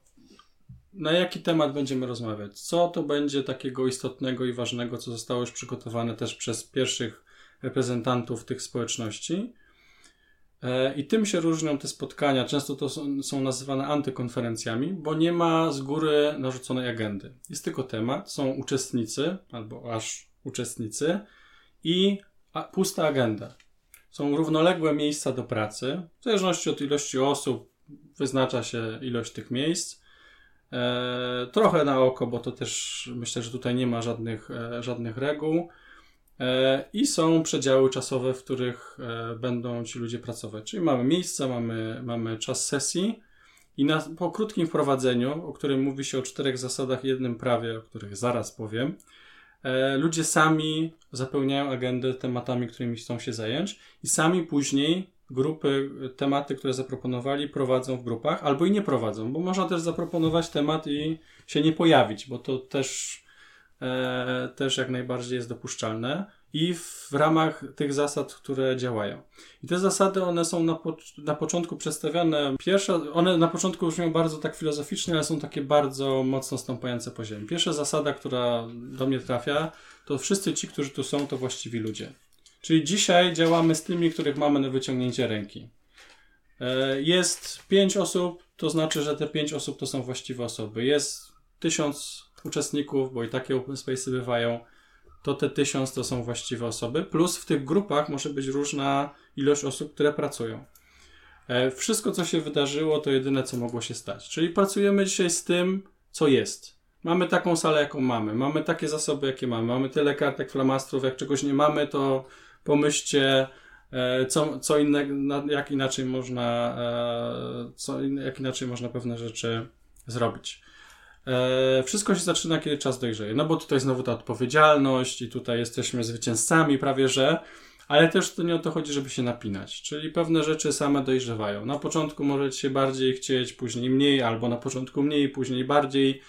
na jaki temat będziemy rozmawiać? Co to będzie takiego istotnego i ważnego, co zostało już przygotowane też przez pierwszych reprezentantów tych społeczności? E, I tym się różnią te spotkania. Często to są, nazywane antykonferencjami, bo nie ma z góry narzuconej agendy. Jest tylko temat, są uczestnicy, albo aż uczestnicy i pusta agenda. Są równoległe miejsca do pracy. W zależności od ilości osób wyznacza się ilość tych miejsc E, trochę na oko, bo to też myślę, że tutaj nie ma żadnych, e, żadnych reguł. E, I są przedziały czasowe, w których będą ci ludzie pracować. Czyli mamy miejsce, mamy, mamy czas sesji. I na, po krótkim wprowadzeniu, o którym mówi się o czterech zasadach, jednym prawie, o których zaraz powiem, ludzie sami zapełniają agendę tematami, którymi chcą się zająć, i sami później grupy, tematy, które zaproponowali, prowadzą w grupach, albo i nie prowadzą, bo można też zaproponować temat i się nie pojawić, bo to też, e, też jak najbardziej jest dopuszczalne i w ramach tych zasad, które działają. I te zasady, one są na, po, na początku przedstawiane, pierwsza, one na początku brzmią bardzo tak filozoficznie, ale są takie bardzo mocno stąpające po ziemi. Pierwsza zasada, która do mnie trafia, to wszyscy ci, którzy tu są, to właściwi ludzie. Czyli dzisiaj działamy z tymi, których mamy na wyciągnięcie ręki. E, jest pięć osób, to znaczy, że te pięć osób to są właściwe osoby. Jest tysiąc uczestników, bo i takie open space bywają, to te tysiąc to są właściwe osoby, plus w tych grupach może być różna ilość osób, które pracują. E, wszystko, co się wydarzyło, to jedyne, co mogło się stać. Czyli pracujemy dzisiaj z tym, co jest. Mamy taką salę, jaką mamy. Mamy takie zasoby, jakie mamy. Mamy tyle kartek, flamastrów. Jak czegoś nie mamy, to pomyślcie, e, co, co innego, jak inaczej można, e, co, jak inaczej można pewne rzeczy zrobić. Wszystko się zaczyna, kiedy czas dojrzeje. No bo tutaj znowu ta odpowiedzialność i tutaj jesteśmy zwycięzcami prawie, że ale też to nie o to chodzi, żeby się napinać. Czyli pewne rzeczy same dojrzewają. Na początku możecie się bardziej chcieć, później mniej, albo na początku mniej, później bardziej.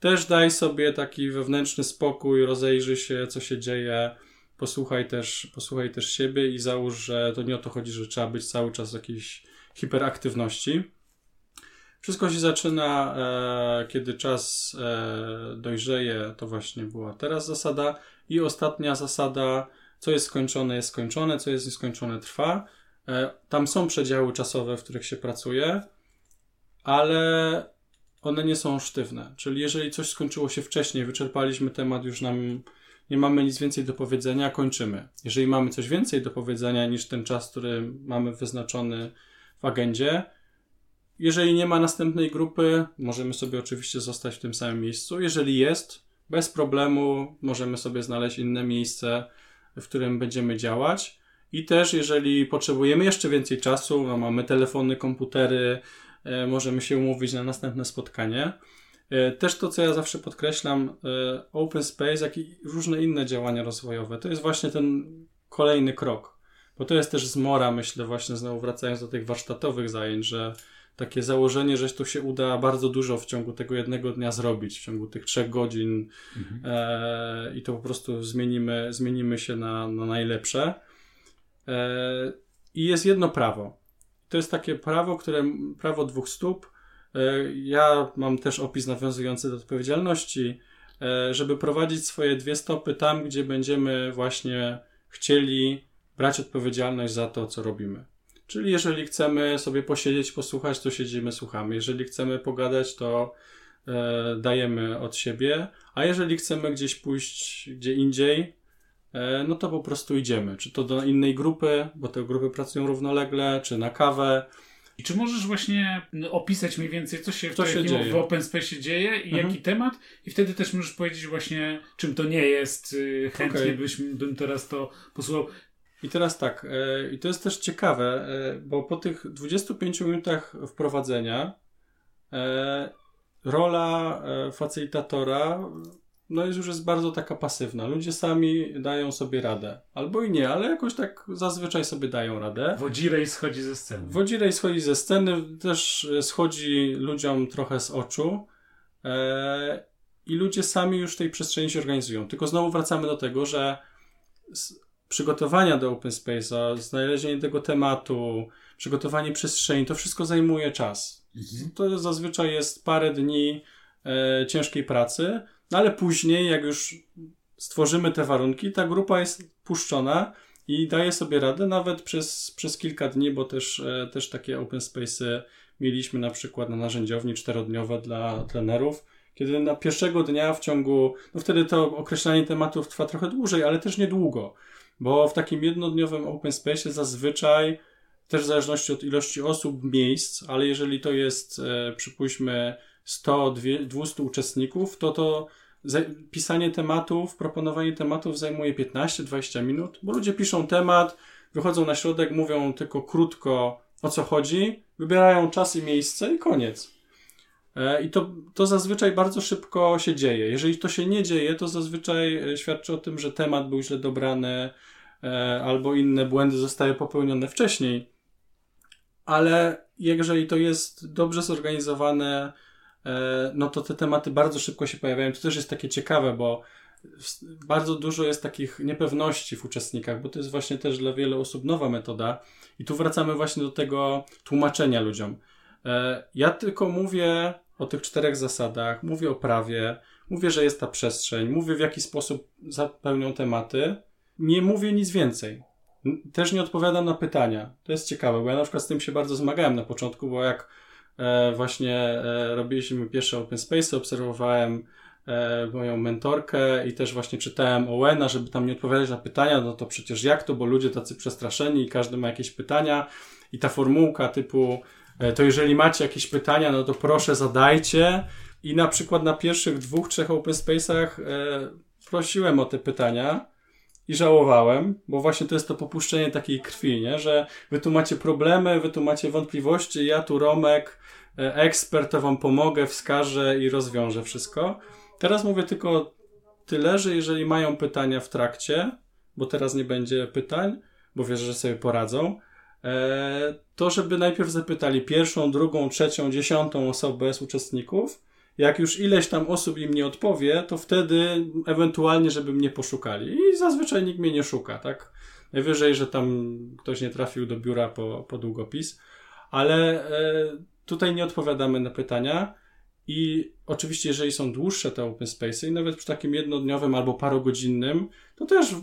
Też daj sobie taki wewnętrzny spokój, rozejrzyj się, co się dzieje. Posłuchaj też, posłuchaj też siebie i załóż, że to nie o to chodzi, że trzeba być cały czas w jakiejś hiperaktywności. Wszystko się zaczyna, e, kiedy czas e, dojrzeje, to właśnie była teraz zasada. I ostatnia zasada, co jest skończone, jest skończone, co jest nieskończone, trwa. E, tam są przedziały czasowe, w których się pracuje, ale one nie są sztywne. Czyli jeżeli coś skończyło się wcześniej, wyczerpaliśmy temat, już nam nie mamy nic więcej do powiedzenia, kończymy. Jeżeli mamy coś więcej do powiedzenia niż ten czas, który mamy wyznaczony w agendzie, jeżeli nie ma następnej grupy, możemy sobie oczywiście zostać w tym samym miejscu. Jeżeli jest, bez problemu możemy sobie znaleźć inne miejsce, w którym będziemy działać. I też, jeżeli potrzebujemy jeszcze więcej czasu, no mamy telefony, komputery, e, możemy się umówić na następne spotkanie. E, też to, co ja zawsze podkreślam, e, open space, jak i różne inne działania rozwojowe, to jest właśnie ten kolejny krok. Bo to jest też zmora, myślę, właśnie znowu wracając do tych warsztatowych zajęć, że takie założenie, że to się uda bardzo dużo w ciągu tego jednego dnia zrobić, w ciągu tych trzech godzin mhm. e, i to po prostu zmienimy, zmienimy się na, na najlepsze. E, I jest jedno prawo. To jest takie prawo, które prawo dwóch stóp. E, ja mam też opis nawiązujący do odpowiedzialności, e, żeby prowadzić swoje dwie stopy tam, gdzie będziemy właśnie chcieli brać odpowiedzialność za to, co robimy. Czyli jeżeli chcemy sobie posiedzieć, posłuchać, to siedzimy, słuchamy. Jeżeli chcemy pogadać, to e, dajemy od siebie. A jeżeli chcemy gdzieś pójść gdzie indziej, e, no to po prostu idziemy. Czy to do innej grupy, bo te grupy pracują równolegle, czy na kawę. I czy możesz właśnie opisać mniej więcej, co się, co się dzieje. w Open Space dzieje i mhm. jaki temat? I wtedy też możesz powiedzieć właśnie, czym to nie jest. Y, chętnie okay. byś, bym teraz to posłuchał. I teraz tak, e, i to jest też ciekawe, e, bo po tych 25 minutach wprowadzenia e, rola facylitatora no jest już jest bardzo taka pasywna. Ludzie sami dają sobie radę. Albo i nie, ale jakoś tak zazwyczaj sobie dają radę. Wodzirej schodzi ze sceny. Wodzirej schodzi ze sceny, też schodzi ludziom trochę z oczu. I ludzie sami już w tej przestrzeni się organizują. Tylko znowu wracamy do tego, że przygotowania do Open Space'a, znalezienie tego tematu, przygotowanie przestrzeni, to wszystko zajmuje czas. Mhm. To zazwyczaj jest parę dni e, ciężkiej pracy, no ale później, jak już stworzymy te warunki, ta grupa jest puszczona i daje sobie radę nawet przez, przez kilka dni, bo też, e, też takie Open Space'y mieliśmy na przykład na narzędziowni czterodniowe dla trenerów, kiedy na pierwszego dnia w ciągu, no wtedy to określanie tematów trwa trochę dłużej, ale też niedługo. Bo w takim jednodniowym open space zazwyczaj, też w zależności od ilości osób, miejsc, ale jeżeli to jest, e, przypuśćmy, 100, 200 uczestników, to to pisanie tematów, proponowanie tematów zajmuje 15-20 minut, bo ludzie piszą temat, wychodzą na środek, mówią tylko krótko o co chodzi, wybierają czas i miejsce i koniec. E, I to, to zazwyczaj bardzo szybko się dzieje. Jeżeli to się nie dzieje, to zazwyczaj e, świadczy o tym, że temat był źle dobrany e, albo inne błędy zostały popełnione wcześniej. Ale jeżeli to jest dobrze zorganizowane, no to te tematy bardzo szybko się pojawiają. To też jest takie ciekawe, bo bardzo dużo jest takich niepewności w uczestnikach, bo to jest właśnie też dla wielu osób nowa metoda. I tu wracamy właśnie do tego tłumaczenia ludziom. Ja tylko mówię o tych czterech zasadach, mówię o prawie, mówię, że jest ta przestrzeń, mówię w jaki sposób zapełnią tematy, nie mówię nic więcej. Też nie odpowiadam na pytania. To jest ciekawe, bo ja na przykład z tym się bardzo zmagałem na początku, bo jak e, właśnie e, robiliśmy pierwsze open space, obserwowałem e, moją mentorkę i też właśnie czytałem Owena, żeby tam nie odpowiadać na pytania, no to przecież jak to, bo ludzie tacy przestraszeni i każdy ma jakieś pytania i ta formułka typu e, to jeżeli macie jakieś pytania, no to proszę zadajcie i na przykład na pierwszych dwóch, trzech open space'ach e, prosiłem o te pytania i żałowałem, bo właśnie to jest to popuszczenie takiej krwi, nie? że wy tu macie problemy, wy tu macie wątpliwości, ja tu Romek, e, ekspert, to wam pomogę, wskażę i rozwiążę wszystko. Teraz mówię tylko tyle, że jeżeli mają pytania w trakcie, bo teraz nie będzie pytań, bo wierzę, że sobie poradzą, e, to żeby najpierw zapytali pierwszą, drugą, trzecią, dziesiątą osobę z uczestników, jak już ileś tam osób im nie odpowie, to wtedy ewentualnie, żeby mnie poszukali. I zazwyczaj nikt mnie nie szuka, tak? Najwyżej, że tam ktoś nie trafił do biura po, po długopis, ale e, tutaj nie odpowiadamy na pytania. I oczywiście, jeżeli są dłuższe te open spaces, i nawet przy takim jednodniowym albo parogodzinnym, to też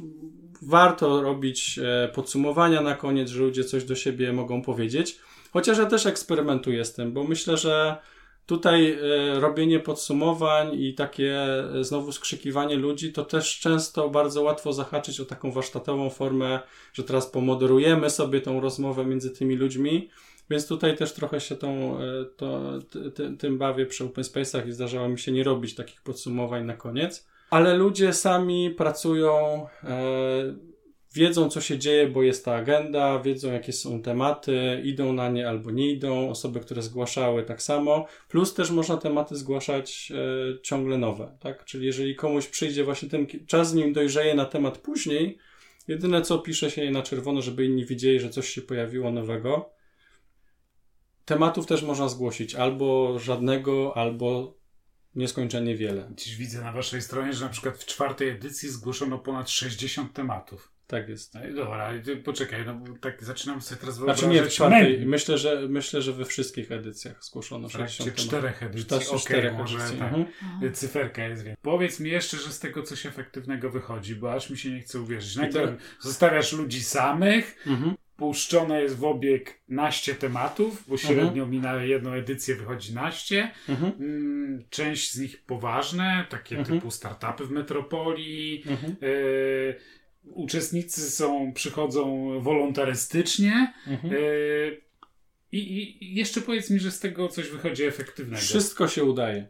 warto robić e, podsumowania na koniec, że ludzie coś do siebie mogą powiedzieć. Chociaż ja też eksperymentuję z tym, bo myślę, że Tutaj e, robienie podsumowań i takie e, znowu skrzykiwanie ludzi, to też często bardzo łatwo zahaczyć o taką warsztatową formę, że teraz pomoderujemy sobie tą rozmowę między tymi ludźmi. Więc tutaj też trochę się tą, to, ty, tym bawię przy open space'ach i zdarzało mi się nie robić takich podsumowań na koniec. Ale ludzie sami pracują, wiedzą, co się dzieje, bo jest ta agenda, wiedzą, jakie są tematy, idą na nie albo nie idą. Osoby, które zgłaszały, tak samo. Plus też można tematy zgłaszać e, ciągle nowe, tak? Czyli jeżeli komuś przyjdzie właśnie ten czas, nim dojrzeje na temat później, jedyne co pisze się na czerwono, żeby inni widzieli, że coś się pojawiło nowego. Tematów też można zgłosić albo żadnego, albo nieskończenie wiele. Dziś widzę na waszej stronie, że na przykład w czwartej edycji zgłoszono ponad 60 tematów. Tak jest. No i dobra, poczekaj, no tak zaczynam sobie teraz wyobrażać. Znaczy nie w czwartej, myślę że, myślę, że we wszystkich edycjach zgłoszono 60 czterech edycji, okej, okay, czterech może edycji. tak, mhm. cyferka jest większa. Powiedz mi jeszcze, że z tego coś efektywnego wychodzi, bo aż mi się nie chce uwierzyć. Najpierw zostawiasz ludzi samych, mhm. Puszczone jest w obieg naście tematów, bo mhm. średnio mhm. mi na jedną edycję wychodzi naście. Mhm. Mm, część z nich poważne, takie mhm. typu startupy w metropolii, mhm. y uczestnicy są, przychodzą wolontarystycznie. Mhm. E, I, I jeszcze powiedz mi, że z tego coś wychodzi efektywnego. Wszystko się udaje.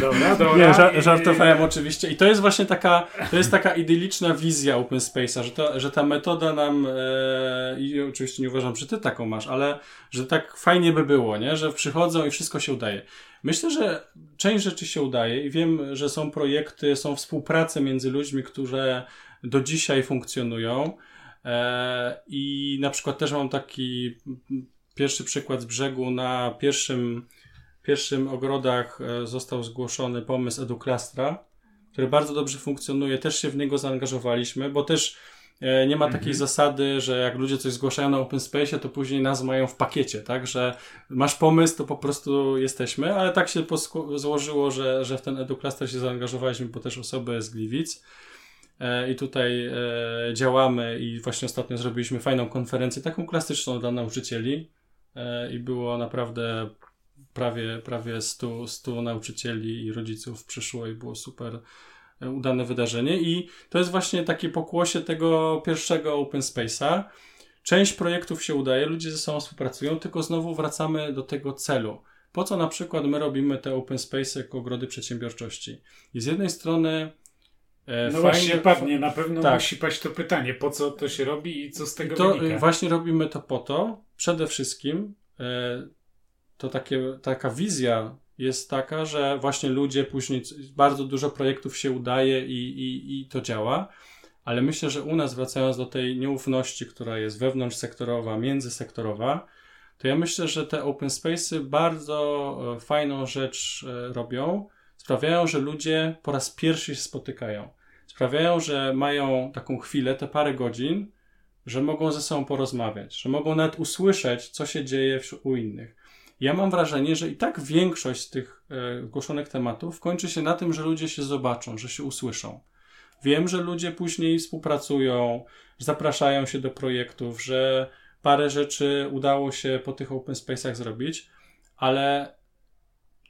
Dobra, dobra. Nie, ża żartowałem oczywiście. I to jest właśnie taka, to jest taka idyliczna wizja Open Space'a, że, to, że ta metoda nam, e, i oczywiście nie uważam, że ty taką masz, ale że tak fajnie by było, nie? że przychodzą i wszystko się udaje. Myślę, że część rzeczy się udaje i wiem, że są projekty, są współprace między ludźmi, które do dzisiaj funkcjonują. E, I na przykład też mam taki pierwszy przykład z brzegu na pierwszym pierwszym ogrodach e, został zgłoszony pomysł Eduklastra, który bardzo dobrze funkcjonuje. Też się w niego zaangażowaliśmy, bo też e, nie ma takiej mhm. zasady, że jak ludzie coś zgłaszają na open space, to później nas mają w pakiecie, tak? Że masz pomysł, to po prostu jesteśmy, ale tak się złożyło, że, że w ten Educluster się zaangażowaliśmy, bo też osoby z Gliwic. E, I tutaj działamy i właśnie ostatnio zrobiliśmy fajną konferencję, taką klasyczną dla nauczycieli. I było naprawdę prawie, prawie 100, 100 nauczycieli i rodziców przyszło i było super e, udane wydarzenie. I to jest właśnie takie pokłosie tego pierwszego open space'a. Część projektów się udaje, ludzie ze sobą współpracują, tylko znowu wracamy do tego celu. Po co na przykład my robimy te open space jako ogrody przedsiębiorczości? I z jednej strony E, no fajnie, właśnie padnie, na pewno tak. musi paść to pytanie, po co to się robi i co z tego to wynika? Właśnie robimy to po to, przede wszystkim e, to takie, taka wizja jest taka, że właśnie ludzie później, bardzo dużo projektów się udaje i, i, i to działa, ale myślę, że u nas, wracając do tej nieufności, która jest wewnątrzsektorowa, międzysektorowa, to ja myślę, że te open spaces bardzo e, fajną rzecz e, robią. Sprawiają, że ludzie po raz pierwszy się spotykają. Sprawiają, że mają taką chwilę, te parę godzin, że mogą ze sobą porozmawiać, że mogą nawet usłyszeć, co się dzieje u innych. Ja mam wrażenie, że i tak większość z tych e, zgłoszonych tematów kończy się na tym, że ludzie się zobaczą, że się usłyszą. Wiem, że ludzie później współpracują, zapraszają się do projektów, że parę rzeczy udało się po tych open space'ach zrobić, ale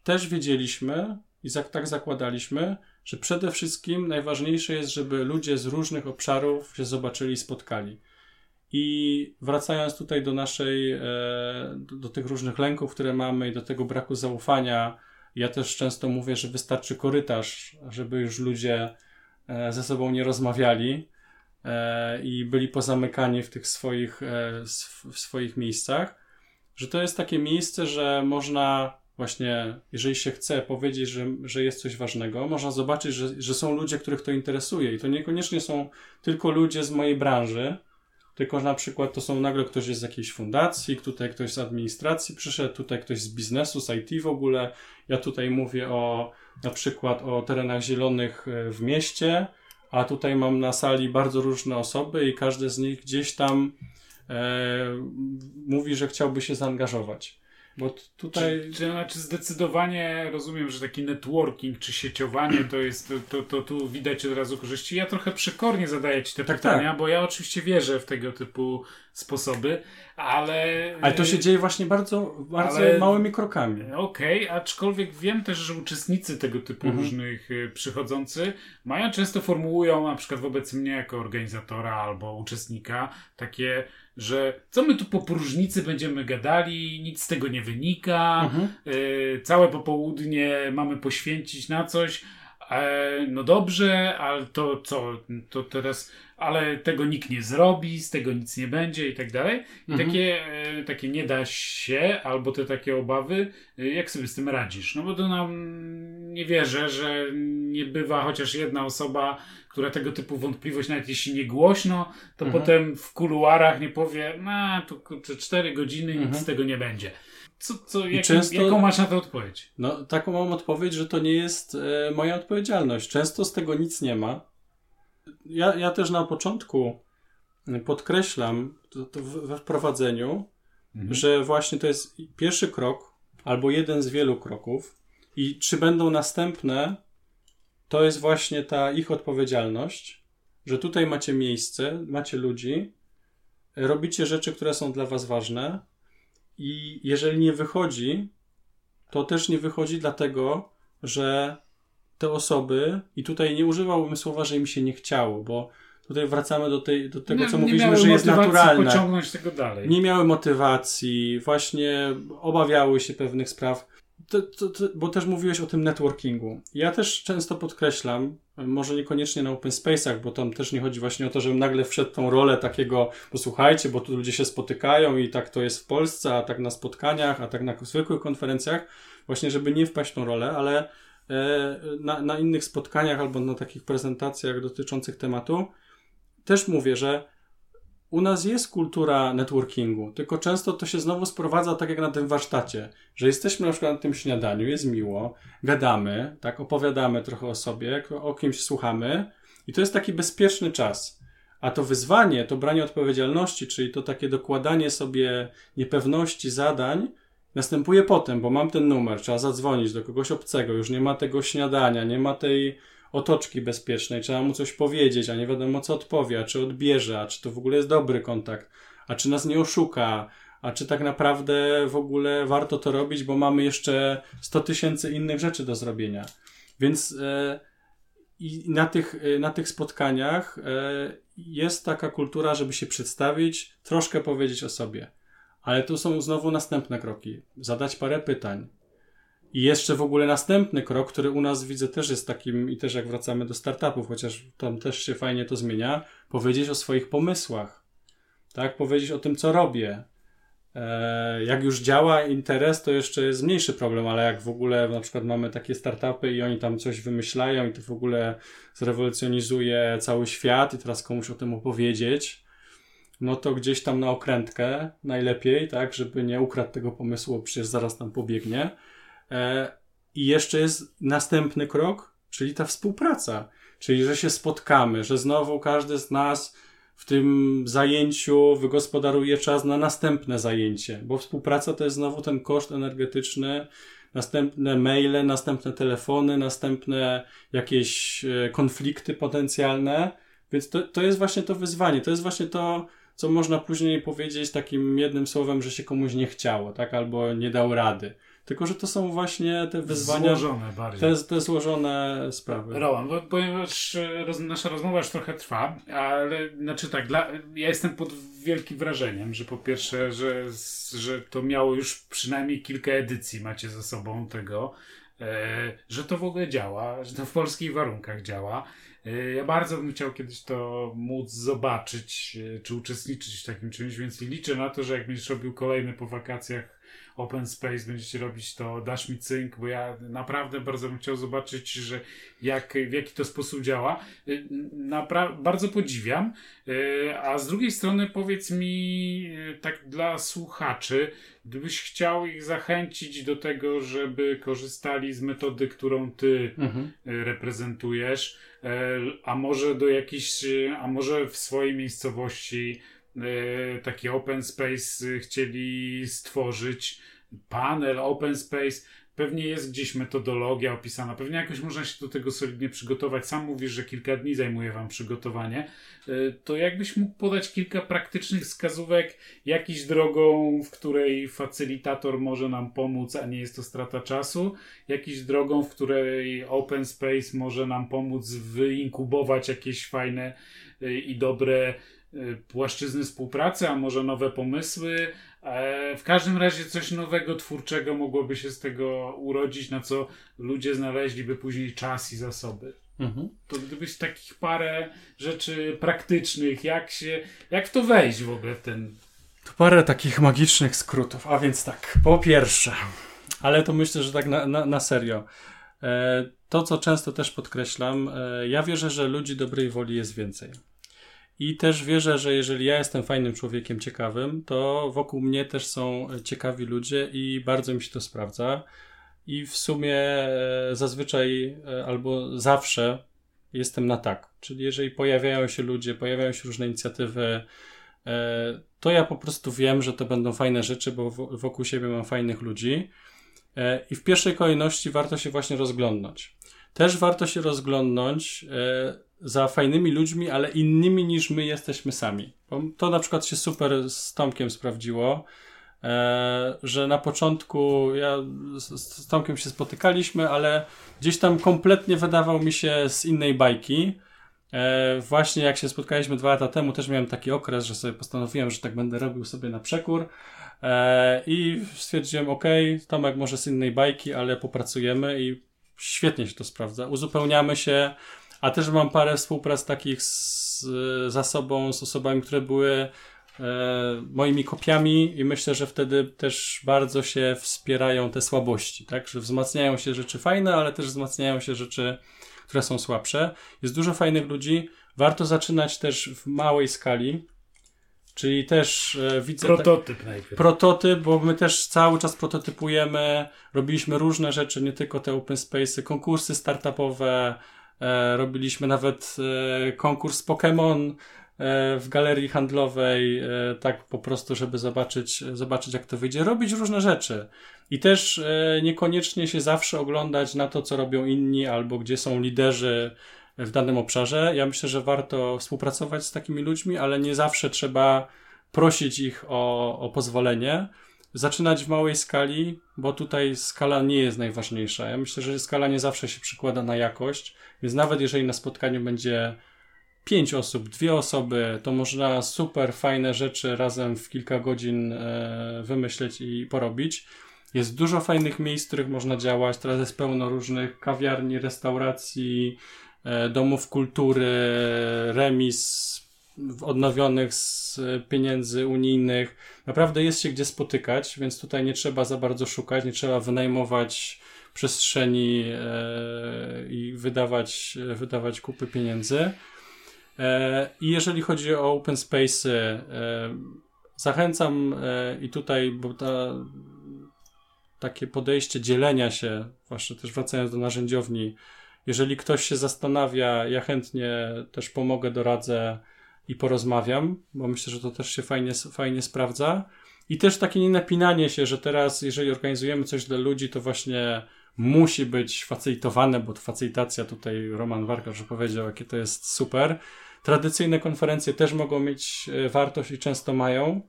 też wiedzieliśmy i tak zakładaliśmy, że przede wszystkim najważniejsze jest, żeby ludzie z różnych obszarów się zobaczyli, spotkali. I wracając tutaj do naszej, e, do, tych różnych lęków, które mamy i do tego braku zaufania, ja też często mówię, że wystarczy korytarz, żeby już ludzie e, ze sobą nie rozmawiali e, i byli pozamykani w tych swoich, w swoich miejscach, że to jest takie miejsce, że można właśnie, jeżeli się chce powiedzieć, że, że jest coś ważnego, można zobaczyć, że, że są ludzie, których to interesuje. I to niekoniecznie są tylko ludzie z mojej branży, tylko na przykład to są nagle ktoś jest z jakiejś fundacji, tutaj ktoś z administracji przyszedł, tutaj ktoś z biznesu, z IT w ogóle. Ja tutaj mówię o na przykład o terenach zielonych e, w mieście, a tutaj mam na sali bardzo różne osoby i każdy z nich gdzieś tam e, mówi, że chciałby się zaangażować. Bo tutaj... Czy, czy, znaczy zdecydowanie rozumiem, że taki networking czy sieciowanie to jest, to, to, tu widać od razu korzyści. Ja trochę przekornie zadaję Ci te tak, pytania, tak. bo ja oczywiście wierzę w tego typu sposoby, ale... Ale to się dzieje właśnie bardzo, bardzo ale... małymi krokami. Okej, okay, aczkolwiek wiem też, że uczestnicy tego typu mhm. różnych y, przychodzący mają często formułują na przykład wobec mnie jako organizatora albo uczestnika takie że co my tu po próżnicy będziemy gadali, nic z tego nie wynika, mhm. y, całe popołudnie mamy poświęcić na coś. E, no dobrze, ale to co, to teraz, ale tego nikt nie zrobi, z tego nic nie będzie i tak dalej. I mhm. takie, e, takie nie da się, albo te takie obawy, e, jak sobie z tym radzisz? No bo to nam nie wierzę, że nie bywa chociaż jedna osoba, która tego typu wątpliwość, nawet jeśli nie głośno, to mhm. potem w kuluarach nie powie, no kurczę, cztery godziny, mhm. nic z tego nie będzie. Co, co, jak, często, jaką masz na to odpowiedź? No, taką mam odpowiedź, że to nie jest e, moja odpowiedzialność. Często z tego nic nie ma. Ja, ja też na początku podkreślam to, to we wprowadzeniu, mhm. że właśnie to jest pierwszy krok albo jeden z wielu kroków i czy będą następne, to jest właśnie ta ich odpowiedzialność, że tutaj macie miejsce, macie ludzi, robicie rzeczy, które są dla was ważne i jeżeli nie wychodzi, to też nie wychodzi dlatego, że te osoby, i tutaj nie używałbym słowa, że im się nie chciało, bo tutaj wracamy do, tej, do tego, nie, co mówiliśmy, że jest naturalne. pociągnąć tego dalej. Nie miały motywacji, właśnie obawiały się pewnych spraw. To, to, to, bo też mówiłeś o tym networkingu. Ja też często podkreślam, może niekoniecznie na open space'ach, bo tam też nie chodzi właśnie o to, żebym nagle wszedł tą rolę takiego, posłuchajcie, bo tu ludzie się spotykają i tak to jest w Polsce, a tak na spotkaniach, a tak na zwykłych konferencjach, właśnie żeby nie wpaść w tą rolę, ale e, na, na innych spotkaniach albo na takich prezentacjach dotyczących tematu też mówię, że u nas jest kultura networkingu, tylko często to się znowu sprowadza tak jak na tym warsztacie, że jesteśmy na przykład na tym śniadaniu, jest miło, gadamy, tak, opowiadamy trochę o sobie, o kimś słuchamy i to jest taki bezpieczny czas. A to wyzwanie, to branie odpowiedzialności, czyli to takie dokładanie sobie niepewności zadań, następuje potem, bo mam ten numer, trzeba zadzwonić do kogoś obcego, już nie ma tego śniadania, nie ma tej otoczki bezpiecznej, trzeba mu coś powiedzieć, a nie wiadomo co odpowie, a czy odbierze, a czy to w ogóle jest dobry kontakt, a czy nas nie oszuka, a czy tak naprawdę w ogóle warto to robić, bo mamy jeszcze 100 tysięcy innych rzeczy do zrobienia. Więc e, i na tych, e, na tych spotkaniach e, jest taka kultura, żeby się przedstawić, troszkę powiedzieć o sobie. Ale tu są znowu następne kroki. Zadać parę pytań, i jeszcze w ogóle następny krok, który u nas widzę też jest takim, i też jak wracamy do startupów, chociaż tam też się fajnie to zmienia, powiedzieć o swoich pomysłach, tak? Powiedzieć o tym, co robię. E, jak już działa interes, to jeszcze jest mniejszy problem, ale jak w ogóle na przykład mamy takie startupy i oni tam coś wymyślają i to w ogóle zrewolucjonizuje cały świat i teraz komuś o tym opowiedzieć, no to gdzieś tam na okrętkę najlepiej, tak, żeby nie ukradł tego pomysłu, bo przecież zaraz tam pobiegnie I jeszcze jest następny krok, czyli ta współpraca. Czyli, że się spotkamy, że znowu każdy z nas w tym zajęciu wygospodaruje czas na następne zajęcie, bo współpraca to jest znowu ten koszt energetyczny, następne maile, następne telefony, następne jakieś e, konflikty potencjalne. Więc to, to jest właśnie to wyzwanie. To jest właśnie to, co można później powiedzieć takim jednym słowem, że się komuś nie chciało, tak? Albo nie dał rady. Tylko, że to są właśnie te wyzwania. Złożone bardziej. Te, te złożone sprawy. Roman, bo, ponieważ e, roz, nasza rozmowa już trochę trwa, ale znaczy tak, dla, ja jestem pod wielkim wrażeniem, że po pierwsze, że, że to miało już przynajmniej kilka edycji macie ze sobą tego, e, że to w ogóle działa, że to w polskich warunkach działa. E, ja bardzo bym chciał kiedyś to móc zobaczyć, e, czy uczestniczyć w takim czymś, więc liczę na to, że jak będziesz robił kolejny po wakacjach open space będziecie robić, to dasz mi cynk, bo ja naprawdę bardzo bym chciał zobaczyć, że jak, w jaki to sposób działa. Y, napra- bardzo podziwiam. Y, a z drugiej strony powiedz mi y, tak dla słuchaczy, gdybyś chciał ich zachęcić do tego, żeby korzystali z metody, którą ty mhm. reprezentujesz, a może do jakichś, a może w swojej miejscowości taki open space chcieli stworzyć, panel open space. Pewnie jest gdzieś metodologia opisana, pewnie jakoś można się do tego solidnie przygotować. Sam mówisz, że kilka dni zajmuje Wam przygotowanie. E, to jakbyś mógł podać kilka praktycznych wskazówek, jakiś drogą, w której facylitator może nam pomóc, a nie jest to strata czasu, jakiś drogą, w której open space może nam pomóc wyinkubować jakieś fajne e, i dobre Y, płaszczyzny współpracy, a może nowe pomysły. E, w każdym razie coś nowego, twórczego mogłoby się z tego urodzić, na co ludzie znaleźliby później czas i zasoby. Mhm. To gdybyś takich parę rzeczy praktycznych, jak się, jak w to wejść w ogóle w ten... To parę takich magicznych skrótów, a więc tak, po pierwsze, ale to myślę, że tak na, na, na serio. E, to, co często też podkreślam, e, ja wierzę, że ludzi dobrej woli jest więcej. I też wierzę, że jeżeli ja jestem fajnym człowiekiem, ciekawym, to wokół mnie też są ciekawi ludzie i bardzo mi się to sprawdza. I w sumie e, zazwyczaj e, albo zawsze jestem na tak. Czyli jeżeli pojawiają się ludzie, pojawiają się różne inicjatywy, e, to ja po prostu wiem, że to będą fajne rzeczy, bo wokół siebie mam fajnych ludzi. I w pierwszej kolejności warto się właśnie rozglądnąć. Też warto się rozglądnąć za fajnymi ludźmi, ale innymi niż my jesteśmy sami. Bo to na przykład się super z Tomkiem sprawdziło, e, że na początku ja z, Tomkiem się spotykaliśmy, ale gdzieś tam kompletnie wydawał mi się z innej bajki. E, właśnie jak się spotkaliśmy dwa lata temu, też miałem taki okres, że sobie postanowiłem, że tak będę robił sobie na przekór. E, I stwierdziłem, ok, Tomek może z innej bajki, ale popracujemy i świetnie się to sprawdza. Uzupełniamy się, a też mam parę współprac takich z, za sobą, z osobami, które były e, moimi kopiami i myślę, że wtedy też bardzo się wspierają te słabości, tak? Że wzmacniają się rzeczy fajne, ale też wzmacniają się rzeczy, które są słabsze. Jest dużo fajnych ludzi. Warto zaczynać też w małej skali, Czyli też e, widzę. Prototyp tak, najpierw. Prototyp, bo my też cały czas prototypujemy, robiliśmy różne rzeczy, nie tylko te open space, konkursy startupowe, robiliśmy nawet e, konkurs Pokémon e, w galerii handlowej, tak po prostu, żeby zobaczyć, zobaczyć jak to wyjdzie. Robić różne rzeczy. I też niekoniecznie się zawsze oglądać na to, co robią inni, albo gdzie są liderzy w danym obszarze. Ja myślę, że warto współpracować z takimi ludźmi, ale nie zawsze trzeba prosić ich o, o pozwolenie zaczynać w małej skali, bo tutaj skala nie jest najważniejsza. Ja myślę, że skala nie zawsze się przykłada na jakość, więc nawet jeżeli na spotkaniu będzie pięć osób, dwie osoby, to można super fajne rzeczy razem w kilka godzin e, wymyśleć i porobić. Jest dużo fajnych miejsc, w których można działać. Teraz jest pełno różnych kawiarni, restauracji, e, domów kultury, remis, odnowionych z pieniędzy unijnych. Naprawdę jest się gdzie spotykać, więc tutaj nie trzeba za bardzo szukać, nie trzeba wynajmować przestrzeni e, i wydawać, wydawać kupy pieniędzy. E, I jeżeli chodzi o open space, e, zachęcam e, i tutaj, bo ta, takie podejście dzielenia się, właśnie też wracając do narzędziowni, jeżeli ktoś się zastanawia, ja chętnie też pomogę, doradzę i porozmawiam, bo myślę, że to też się fajnie, fajnie sprawdza. I też takie nienapinanie się, że teraz, jeżeli organizujemy coś dla ludzi, to właśnie musi być facilitowane, bo facilitacja tutaj Roman Warkarz powiedział, jakie to jest super. Tradycyjne konferencje też mogą mieć e, wartość i często mają.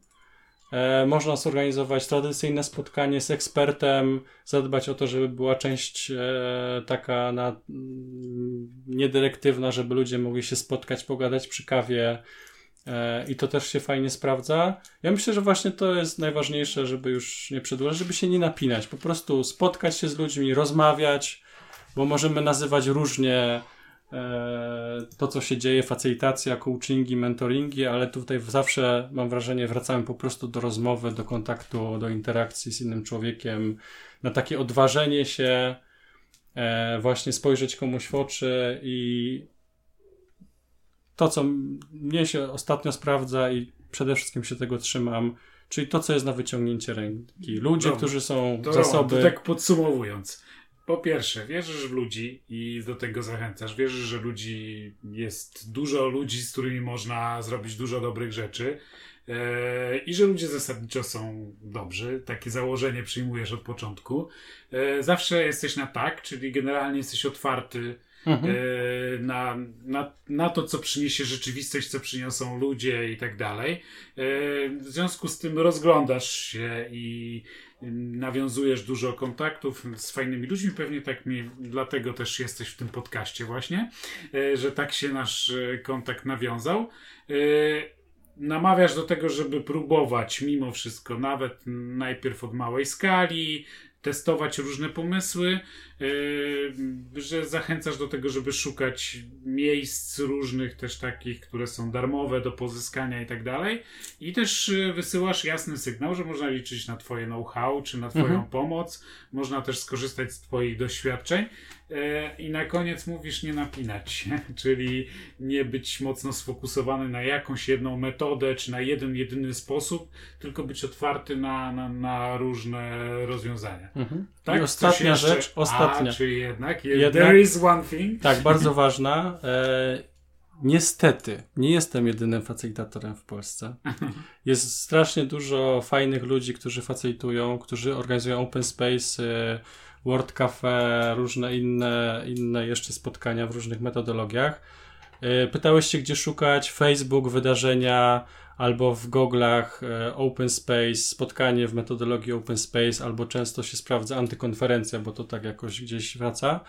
E, można zorganizować tradycyjne spotkanie z ekspertem, zadbać o to, żeby była część e, taka na, mm, niedyrektywna, żeby ludzie mogli się spotkać, pogadać przy kawie e, i to też się fajnie sprawdza. Ja myślę, że właśnie to jest najważniejsze, żeby już nie przedłużać, żeby się nie napinać, po prostu spotkać się z ludźmi, rozmawiać, bo możemy nazywać różnie to, co się dzieje, facylitacja, coachingi, mentoringi, ale tutaj zawsze mam wrażenie, wracamy po prostu do rozmowy, do kontaktu, do interakcji z innym człowiekiem, na takie odważenie się, e, właśnie spojrzeć komuś w oczy i to, co mnie się ostatnio sprawdza i przede wszystkim się tego trzymam, czyli to, co jest na wyciągnięcie ręki. Ludzie, którzy są to zasoby. To tak podsumowując, po pierwsze, wierzysz w ludzi i do tego zachęcasz. Wierzysz, że ludzi jest dużo ludzi, z którymi można zrobić dużo dobrych rzeczy. E, I że ludzie zasadniczo są dobrzy. Takie założenie przyjmujesz od początku. E, zawsze jesteś na tak, czyli generalnie jesteś otwarty mhm. E, na, na, na to, co przyniesie rzeczywistość, co przyniosą ludzie i tak dalej. W związku z tym rozglądasz się i nawiązujesz dużo kontaktów z fajnymi ludźmi, pewnie tak mi, dlatego też jesteś w tym podcaście właśnie, e, że tak się nasz e, kontakt nawiązał. E, namawiasz do tego, żeby próbować mimo wszystko, nawet najpierw od małej skali, testować różne pomysły, yy, że zachęcasz do tego, żeby szukać miejsc różnych, też takich, które są darmowe do pozyskania i tak dalej. I też yy, wysyłasz jasny sygnał, że można liczyć na Twoje know-how czy na Twoją mhm. pomoc, można też skorzystać z Twoich doświadczeń. E, I na koniec mówisz nie napinać się, czyli nie być mocno sfokusowany na jakąś jedną metodę, czy na jeden, jedyny sposób, tylko być otwarty na, na, na różne rozwiązania. Mhm. Tak? I ostatnia rzecz, ostatnia. A, czyli jednak, jednak, there is one thing. Tak, bardzo ważna. E, niestety, nie jestem jedynym facilitatorem w Polsce. Jest strasznie dużo fajnych ludzi, którzy facilitują, którzy organizują open space, e, Word Cafe, różne inne, inne jeszcze spotkania w różnych metodologiach. E, pytałeś się, gdzie szukać Facebook, wydarzenia, albo w goglach e, Open Space, spotkanie w metodologii Open Space, albo często się sprawdza antykonferencja, bo to tak jakoś gdzieś wraca.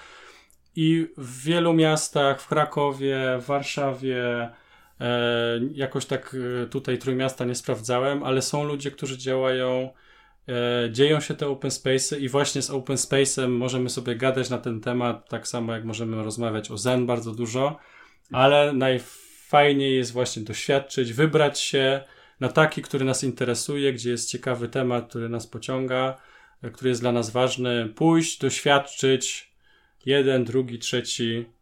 I w wielu miastach, w Krakowie, w Warszawie, e, jakoś tak tutaj Trójmiasta nie sprawdzałem, ale są ludzie, którzy działają dzieją się te open spaces i właśnie z open space'em możemy sobie gadać na ten temat, tak samo jak możemy rozmawiać o Zen bardzo dużo, ale najfajniej jest właśnie doświadczyć, wybrać się na taki, który nas interesuje, gdzie jest ciekawy temat, który nas pociąga, e, który jest dla nas ważny, pójść, doświadczyć jeden, drugi, trzeci E,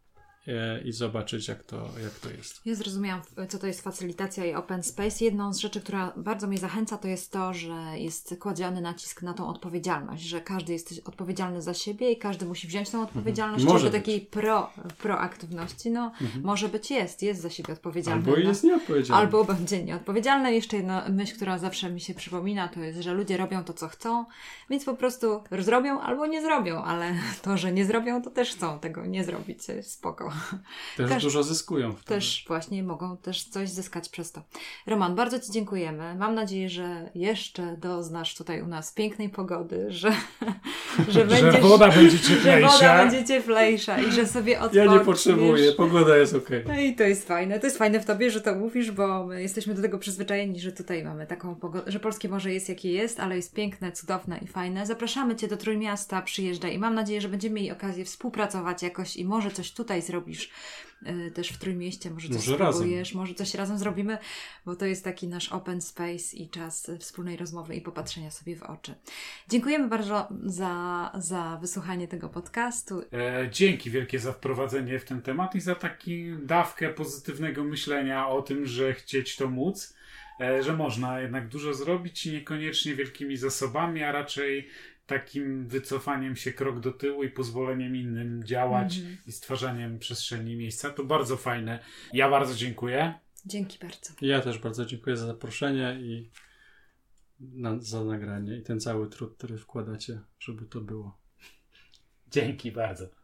i zobaczyć, jak to, jak to jest. Ja zrozumiałam, co to jest facylitacja i open space. Jedną z rzeczy, która bardzo mnie zachęca, to jest to, że jest kładziony nacisk na tą odpowiedzialność, że każdy jest odpowiedzialny za siebie i każdy musi wziąć tą odpowiedzialność, mhm. do takiej pro, proaktywności. No, mhm. może być jest, jest za siebie odpowiedzialny. Albo jest nieodpowiedzialny. Albo będzie nieodpowiedzialny. Jeszcze jedna myśl, która zawsze mi się przypomina, to jest, że ludzie robią to, co chcą, więc po prostu zrobią albo nie zrobią, ale to, że nie zrobią, to też chcą tego nie zrobić. Spoko. Też Każ... dużo zyskują. Wtedy. Też właśnie mogą też coś zyskać przez to. Roman, bardzo Ci dziękujemy. Mam nadzieję, że jeszcze doznasz tutaj u nas pięknej pogody, że, że, będziesz, że woda będzie cieplejsza. Że woda będzie cieplejsza i że sobie odpoczniesz. Ja nie potrzebuję, pogoda jest ok. No i to jest fajne. To jest fajne w Tobie, że to mówisz, bo my jesteśmy do tego przyzwyczajeni, że tutaj mamy taką pogodę, że polskie morze jest jakie jest, ale jest piękne, cudowne i fajne. Zapraszamy Cię do Trójmiasta, przyjeżdżaj i mam nadzieję, że będziemy mieli okazję współpracować jakoś i może coś tutaj zrobić robisz y, też w Trójmieście, może coś może spróbujesz, razem. może coś razem zrobimy, bo to jest taki nasz open space i czas wspólnej rozmowy i popatrzenia sobie w oczy. Dziękujemy bardzo za, za wysłuchanie tego podcastu. E, dzięki wielkie za wprowadzenie w ten temat i za taką dawkę pozytywnego myślenia o tym, że chcieć to móc e, że można jednak dużo zrobić i niekoniecznie wielkimi zasobami, a raczej takim wycofaniem się krok do tyłu i pozwoleniem innym działać mm i stwarzaniem przestrzeni miejsca. To bardzo fajne. Ja bardzo dziękuję. Dzięki bardzo. Ja też bardzo dziękuję za zaproszenie i na, za nagranie i ten cały trud, który wkładacie, żeby to było. Dzięki bardzo.